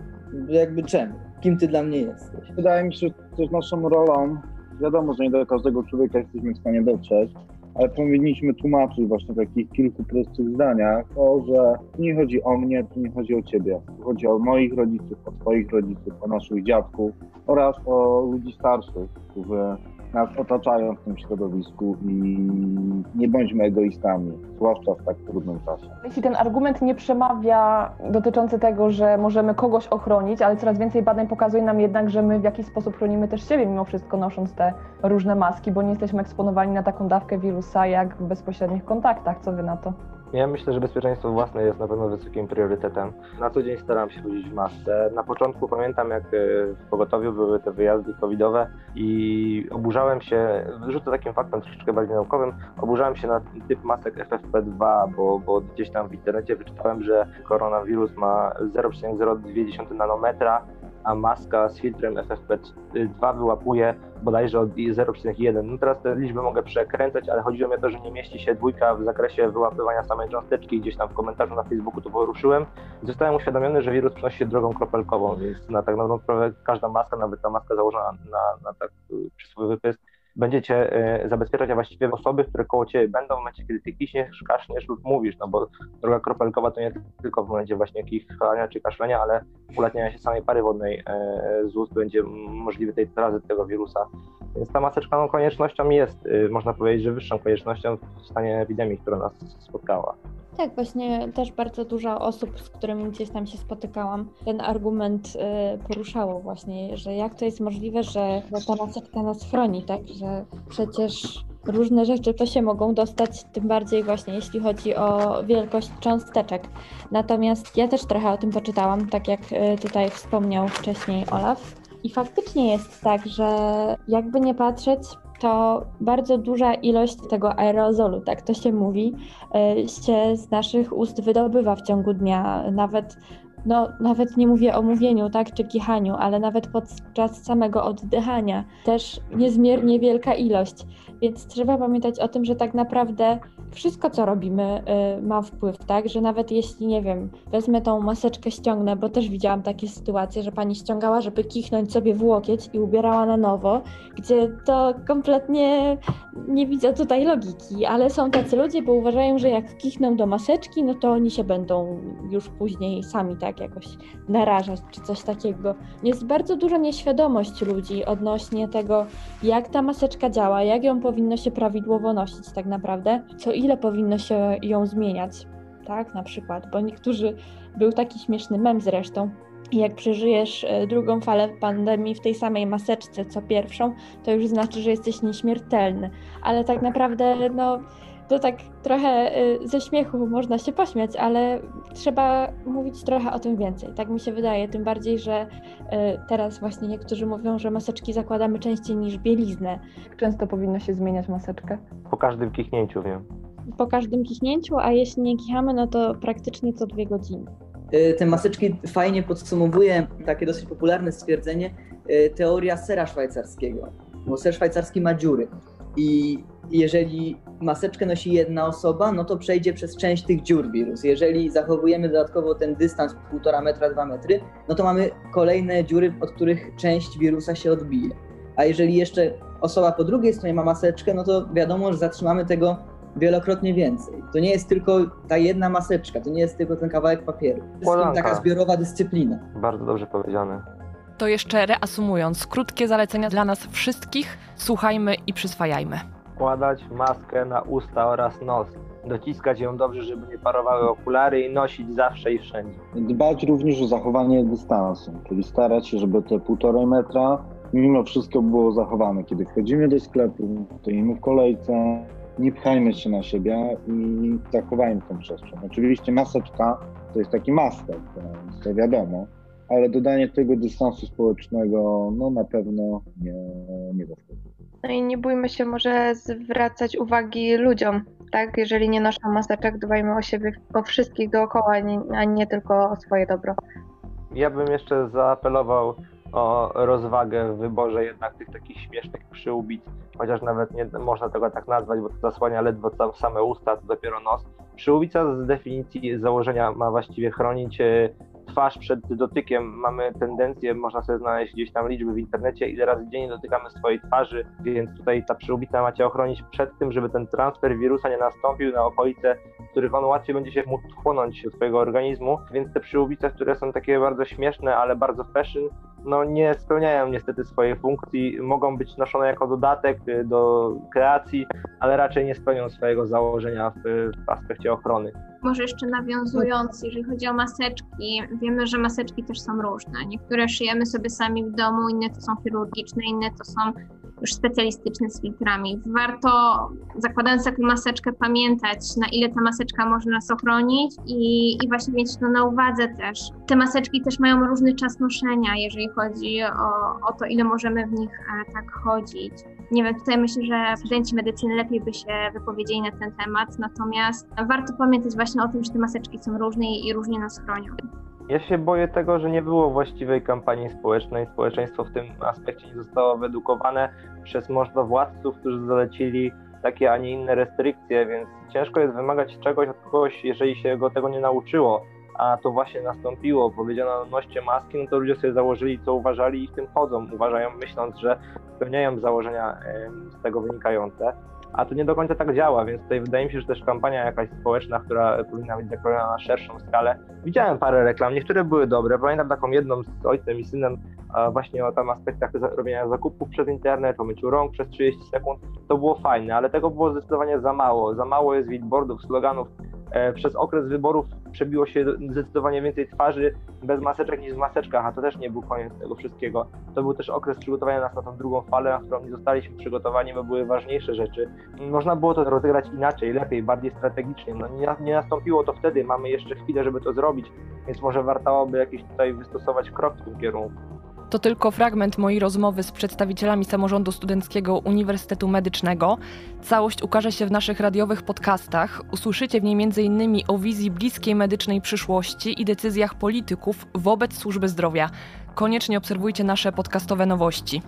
Jakby czemu? Kim ty dla mnie jesteś? Wydaje mi się, że też naszą rolą, wiadomo, że nie do każdego człowieka jesteśmy w stanie dotrzeć, ale powinniśmy tłumaczyć właśnie w takich kilku prostych zdaniach to, że tu nie chodzi o mnie, tu nie chodzi o ciebie. Tu chodzi o moich rodziców, o twoich rodziców, o naszych dziadków oraz o ludzi starszych, którzy nas otaczają w tym środowisku i nie bądźmy egoistami, zwłaszcza w tak trudnym czasie. Jeśli ten argument nie przemawia dotyczący tego, że możemy kogoś ochronić, ale coraz więcej badań pokazuje nam jednak, że my w jakiś sposób chronimy też siebie mimo wszystko nosząc te różne maski, bo nie jesteśmy eksponowani na taką dawkę wirusa jak w bezpośrednich kontaktach. Co wy na to? Ja myślę, że bezpieczeństwo własne jest na pewno wysokim priorytetem. Na co dzień staram się chodzić w masce. Na początku pamiętam, jak e, w pogotowiu były te wyjazdy covidowe i oburzałem się, wyrzucę takim faktem troszeczkę bardziej naukowym, oburzałem się na typ masek FFP2, bo, bo gdzieś tam w internecie wyczytałem, że koronawirus ma 0,02 nanometra, a maska z filtrem FFP2 wyłapuje bodajże od 0,1. No teraz te liczby mogę przekręcać, ale chodziło mi o to, że nie mieści się dwójka w zakresie wyłapywania samej cząsteczki. Gdzieś tam w komentarzu na Facebooku to poruszyłem. Zostałem uświadomiony, że wirus przenosi się drogą kropelkową, więc na tak naprawdę każda maska, nawet ta maska założona na, na tak y, przysłowiowy pysk, będziecie e, zabezpieczać, a właściwie osoby, które koło Ciebie będą w momencie, kiedy Ty kiśniesz, kaszniesz lub mówisz, no bo droga kropelkowa to nie tylko w momencie właśnie kichlania czy kaszlenia, ale ulatniania się samej pary wodnej e, z ust będzie możliwy tej trazy tego wirusa. Więc ta maseczka no, koniecznością jest, y, można powiedzieć, że wyższą koniecznością w stanie epidemii, która nas spotkała. Tak, właśnie też bardzo dużo osób, z którymi gdzieś tam się spotykałam, ten argument y, poruszało właśnie, że jak to jest możliwe, że ta maseczka nas chroni, tak, że przecież różne rzeczy to się mogą dostać, tym bardziej właśnie jeśli chodzi o wielkość cząsteczek. Natomiast ja też trochę o tym poczytałam, tak jak y, tutaj wspomniał wcześniej Olaf. I faktycznie jest tak, że jakby nie patrzeć, to bardzo duża ilość tego aerozolu, tak to się mówi, e, się z naszych ust wydobywa w ciągu dnia. Nawet, no, nawet nie mówię o mówieniu, tak, czy kichaniu, ale nawet podczas samego oddychania też niezmiernie wielka ilość. Więc trzeba pamiętać o tym, że tak naprawdę wszystko, co robimy, y, ma wpływ, tak? Że nawet jeśli, nie wiem, wezmę tą maseczkę, ściągnę, bo też widziałam takie sytuacje, że pani ściągała, żeby kichnąć sobie w łokieć i ubierała na nowo, gdzie to kompletnie nie widzę tutaj logiki, ale są tacy ludzie, bo uważają, że jak kichną do maseczki, no to oni się będą już później sami tak jakoś narażać, czy coś takiego. Jest bardzo duża nieświadomość ludzi odnośnie tego, jak ta maseczka działa, jak ją powinno się prawidłowo nosić tak naprawdę, co ile powinno się ją zmieniać, tak, na przykład, bo niektórzy, był taki śmieszny mem zresztą, jak przeżyjesz e, drugą falę pandemii w tej samej maseczce co pierwszą, to już znaczy, że jesteś nieśmiertelny. Ale tak naprawdę, no, To tak trochę y, ze śmiechu można się pośmiać, ale trzeba mówić trochę o tym więcej. Tak mi się wydaje. Tym bardziej, że y, teraz właśnie niektórzy mówią, że maseczki zakładamy częściej niż bieliznę. Często powinno się zmieniać maseczkę. Po każdym kichnięciu wiem. Po każdym kichnięciu, a jeśli nie kichamy, no to praktycznie co dwie godziny. Y, te maseczki fajnie podsumowuje takie dosyć popularne stwierdzenie teoria sera szwajcarskiego. Bo ser szwajcarski ma dziury. I jeżeli maseczkę nosi jedna osoba, no to przejdzie przez część tych dziur wirus. Jeżeli zachowujemy dodatkowo ten dystans 1,5 metra, 2 metry, no to mamy kolejne dziury, od których część wirusa się odbije. A jeżeli jeszcze osoba po drugiej stronie ma maseczkę, no to wiadomo, że zatrzymamy tego wielokrotnie więcej. To nie jest tylko ta jedna maseczka, to nie jest tylko ten kawałek papieru. To jest taka zbiorowa dyscyplina. Bardzo dobrze powiedziane. To jeszcze reasumując, krótkie zalecenia dla nas wszystkich, słuchajmy i przyswajajmy. Wkładać maskę na usta oraz nos. Dociskać ją dobrze, żeby nie parowały okulary i nosić zawsze i wszędzie. Dbać również o zachowanie dystansu, czyli starać się, żeby te półtorej metra mimo wszystko było zachowane. Kiedy wchodzimy do sklepu, stoimy w kolejce, nie pchajmy się na siebie i zachowajmy tą przestrzeń. Oczywiście maseczka to jest taki maskę, to wiadomo, ale dodanie tego dystansu społecznego no na pewno nie, nie zaszkodzi. No i nie bójmy się może zwracać uwagi ludziom, tak? Jeżeli nie noszą maseczek, dbajmy o siebie, o wszystkich dookoła, a nie tylko o swoje dobro. Ja bym jeszcze zaapelował o rozwagę w wyborze jednak tych takich śmiesznych przyłbic, chociaż nawet nie można tego tak nazwać, bo to zasłania ledwo tam same usta, to dopiero nos. Przyłbica z definicji założenia ma właściwie chronić e, twarz przed dotykiem. Mamy tendencję, można sobie znaleźć gdzieś tam liczby w internecie, ile razy dziennie dotykamy swojej twarzy, więc tutaj ta przyłbica macie ochronić przed tym, żeby ten transfer wirusa nie nastąpił na okolice, w których on łatwiej będzie się mógł wchłonąć do swojego organizmu, więc te przyłbice, które są takie bardzo śmieszne, ale bardzo fashion, no nie spełniają niestety swojej funkcji, mogą być noszone jako dodatek y, do kreacji, ale raczej nie spełnią swojego założenia w, w aspekcie ochrony. Może jeszcze nawiązując, jeżeli chodzi o maseczki, wiemy, że maseczki też są różne. Niektóre szyjemy sobie sami w domu, inne to są chirurgiczne, inne to są już specjalistyczne z filtrami. Warto, zakładając taką maseczkę, pamiętać, na ile ta maseczka może nas ochronić i, i właśnie mieć to na uwadze też. Te maseczki też mają różny czas noszenia, jeżeli chodzi o, o to, ile możemy w nich e, tak chodzić. Nie wiem, tutaj myślę, że studenci medycyny lepiej by się wypowiedzieli na ten temat, natomiast warto pamiętać właśnie o tym, że te maseczki są różne i różnie nas chronią. Ja się boję tego, że nie było właściwej kampanii społecznej. Społeczeństwo w tym aspekcie nie zostało wyedukowane przez możnowładców, którzy zalecili takie, a nie inne restrykcje, więc ciężko jest wymagać czegoś od kogoś, jeżeli się go tego nie nauczyło. A to właśnie nastąpiło. Powiedziano noście maski, no to ludzie sobie założyli, co uważali i w tym chodzą. Uważają, myśląc, że spełniają założenia z tego wynikające a to nie do końca tak działa, więc tutaj wydaje mi się, że też kampania jakaś społeczna, która powinna być zakrojona na szerszą skalę. Widziałem parę reklam, niektóre były dobre, pamiętam taką jedną z ojcem i synem właśnie o tam aspektach robienia zakupów przez internet, o myciu rąk przez 30 sekund, to było fajne, ale tego było zdecydowanie za mało. Za mało jest billboardów, sloganów, E, przez okres wyborów przebiło się zdecydowanie więcej twarzy bez maseczek niż w maseczkach, a to też nie był koniec tego wszystkiego. To był też okres przygotowania nas na tą drugą falę, na którą nie zostaliśmy przygotowani, bo były ważniejsze rzeczy. Można było to rozegrać inaczej, lepiej, bardziej strategicznie. No nie, nie nastąpiło to wtedy, mamy jeszcze chwilę, żeby to zrobić, więc może warto by jakiś tutaj wystosować krok w tym kierunku. To tylko fragment mojej rozmowy z przedstawicielami samorządu studenckiego Uniwersytetu Medycznego. Całość ukaże się w naszych radiowych podcastach. Usłyszycie w niej m.in. o wizji bliskiej medycznej przyszłości i decyzjach polityków wobec służby zdrowia. Koniecznie obserwujcie nasze podcastowe nowości.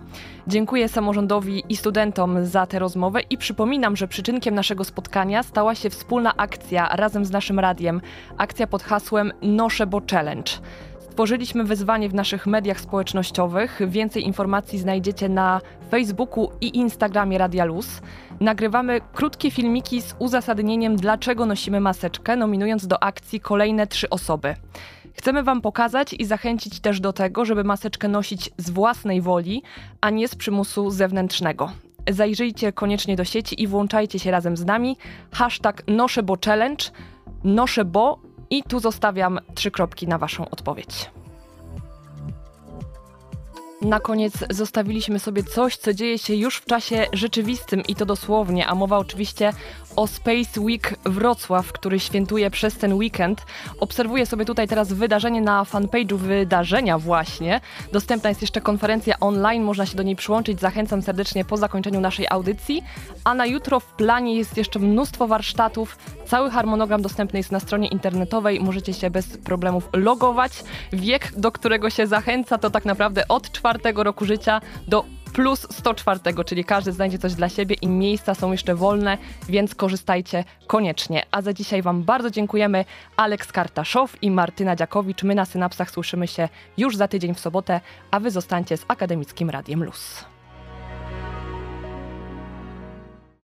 Dziękuję samorządowi i studentom za tę rozmowę i przypominam, że przyczynkiem naszego spotkania stała się wspólna akcja razem z naszym radiem. Akcja pod hasłem Nosze Bo Challenge. Stworzyliśmy wyzwanie w naszych mediach społecznościowych. Więcej informacji znajdziecie na Facebooku i Instagramie Radia Luz. Nagrywamy krótkie filmiki z uzasadnieniem, dlaczego nosimy maseczkę, nominując do akcji kolejne trzy osoby. Chcemy Wam pokazać i zachęcić też do tego, żeby maseczkę nosić z własnej woli, a nie z przymusu zewnętrznego. Zajrzyjcie koniecznie do sieci i włączajcie się razem z nami. Hashtag noszę bo challenge, noszę bo i tu zostawiam trzy kropki na Waszą odpowiedź. Na koniec zostawiliśmy sobie coś, co dzieje się już w czasie rzeczywistym i to dosłownie, a mowa oczywiście o Space Week Wrocław, który świętuje przez ten weekend. Obserwuję sobie tutaj teraz wydarzenie na fanpage'u wydarzenia właśnie. Dostępna jest jeszcze konferencja online, można się do niej przyłączyć. Zachęcam serdecznie po zakończeniu naszej audycji. A na jutro w planie jest jeszcze mnóstwo warsztatów. Cały harmonogram dostępny jest na stronie internetowej. Możecie się bez problemów logować. Wiek, do którego się zachęca, to tak naprawdę od czwartego roku życia do plus 104, czyli każdy znajdzie coś dla siebie i miejsca są jeszcze wolne, więc korzystajcie koniecznie. A za dzisiaj Wam bardzo dziękujemy. Aleks Kartaszow i Martyna Dziakowicz. My na Synapsach słyszymy się już za tydzień w sobotę, a Wy zostańcie z Akademickim Radiem Luz.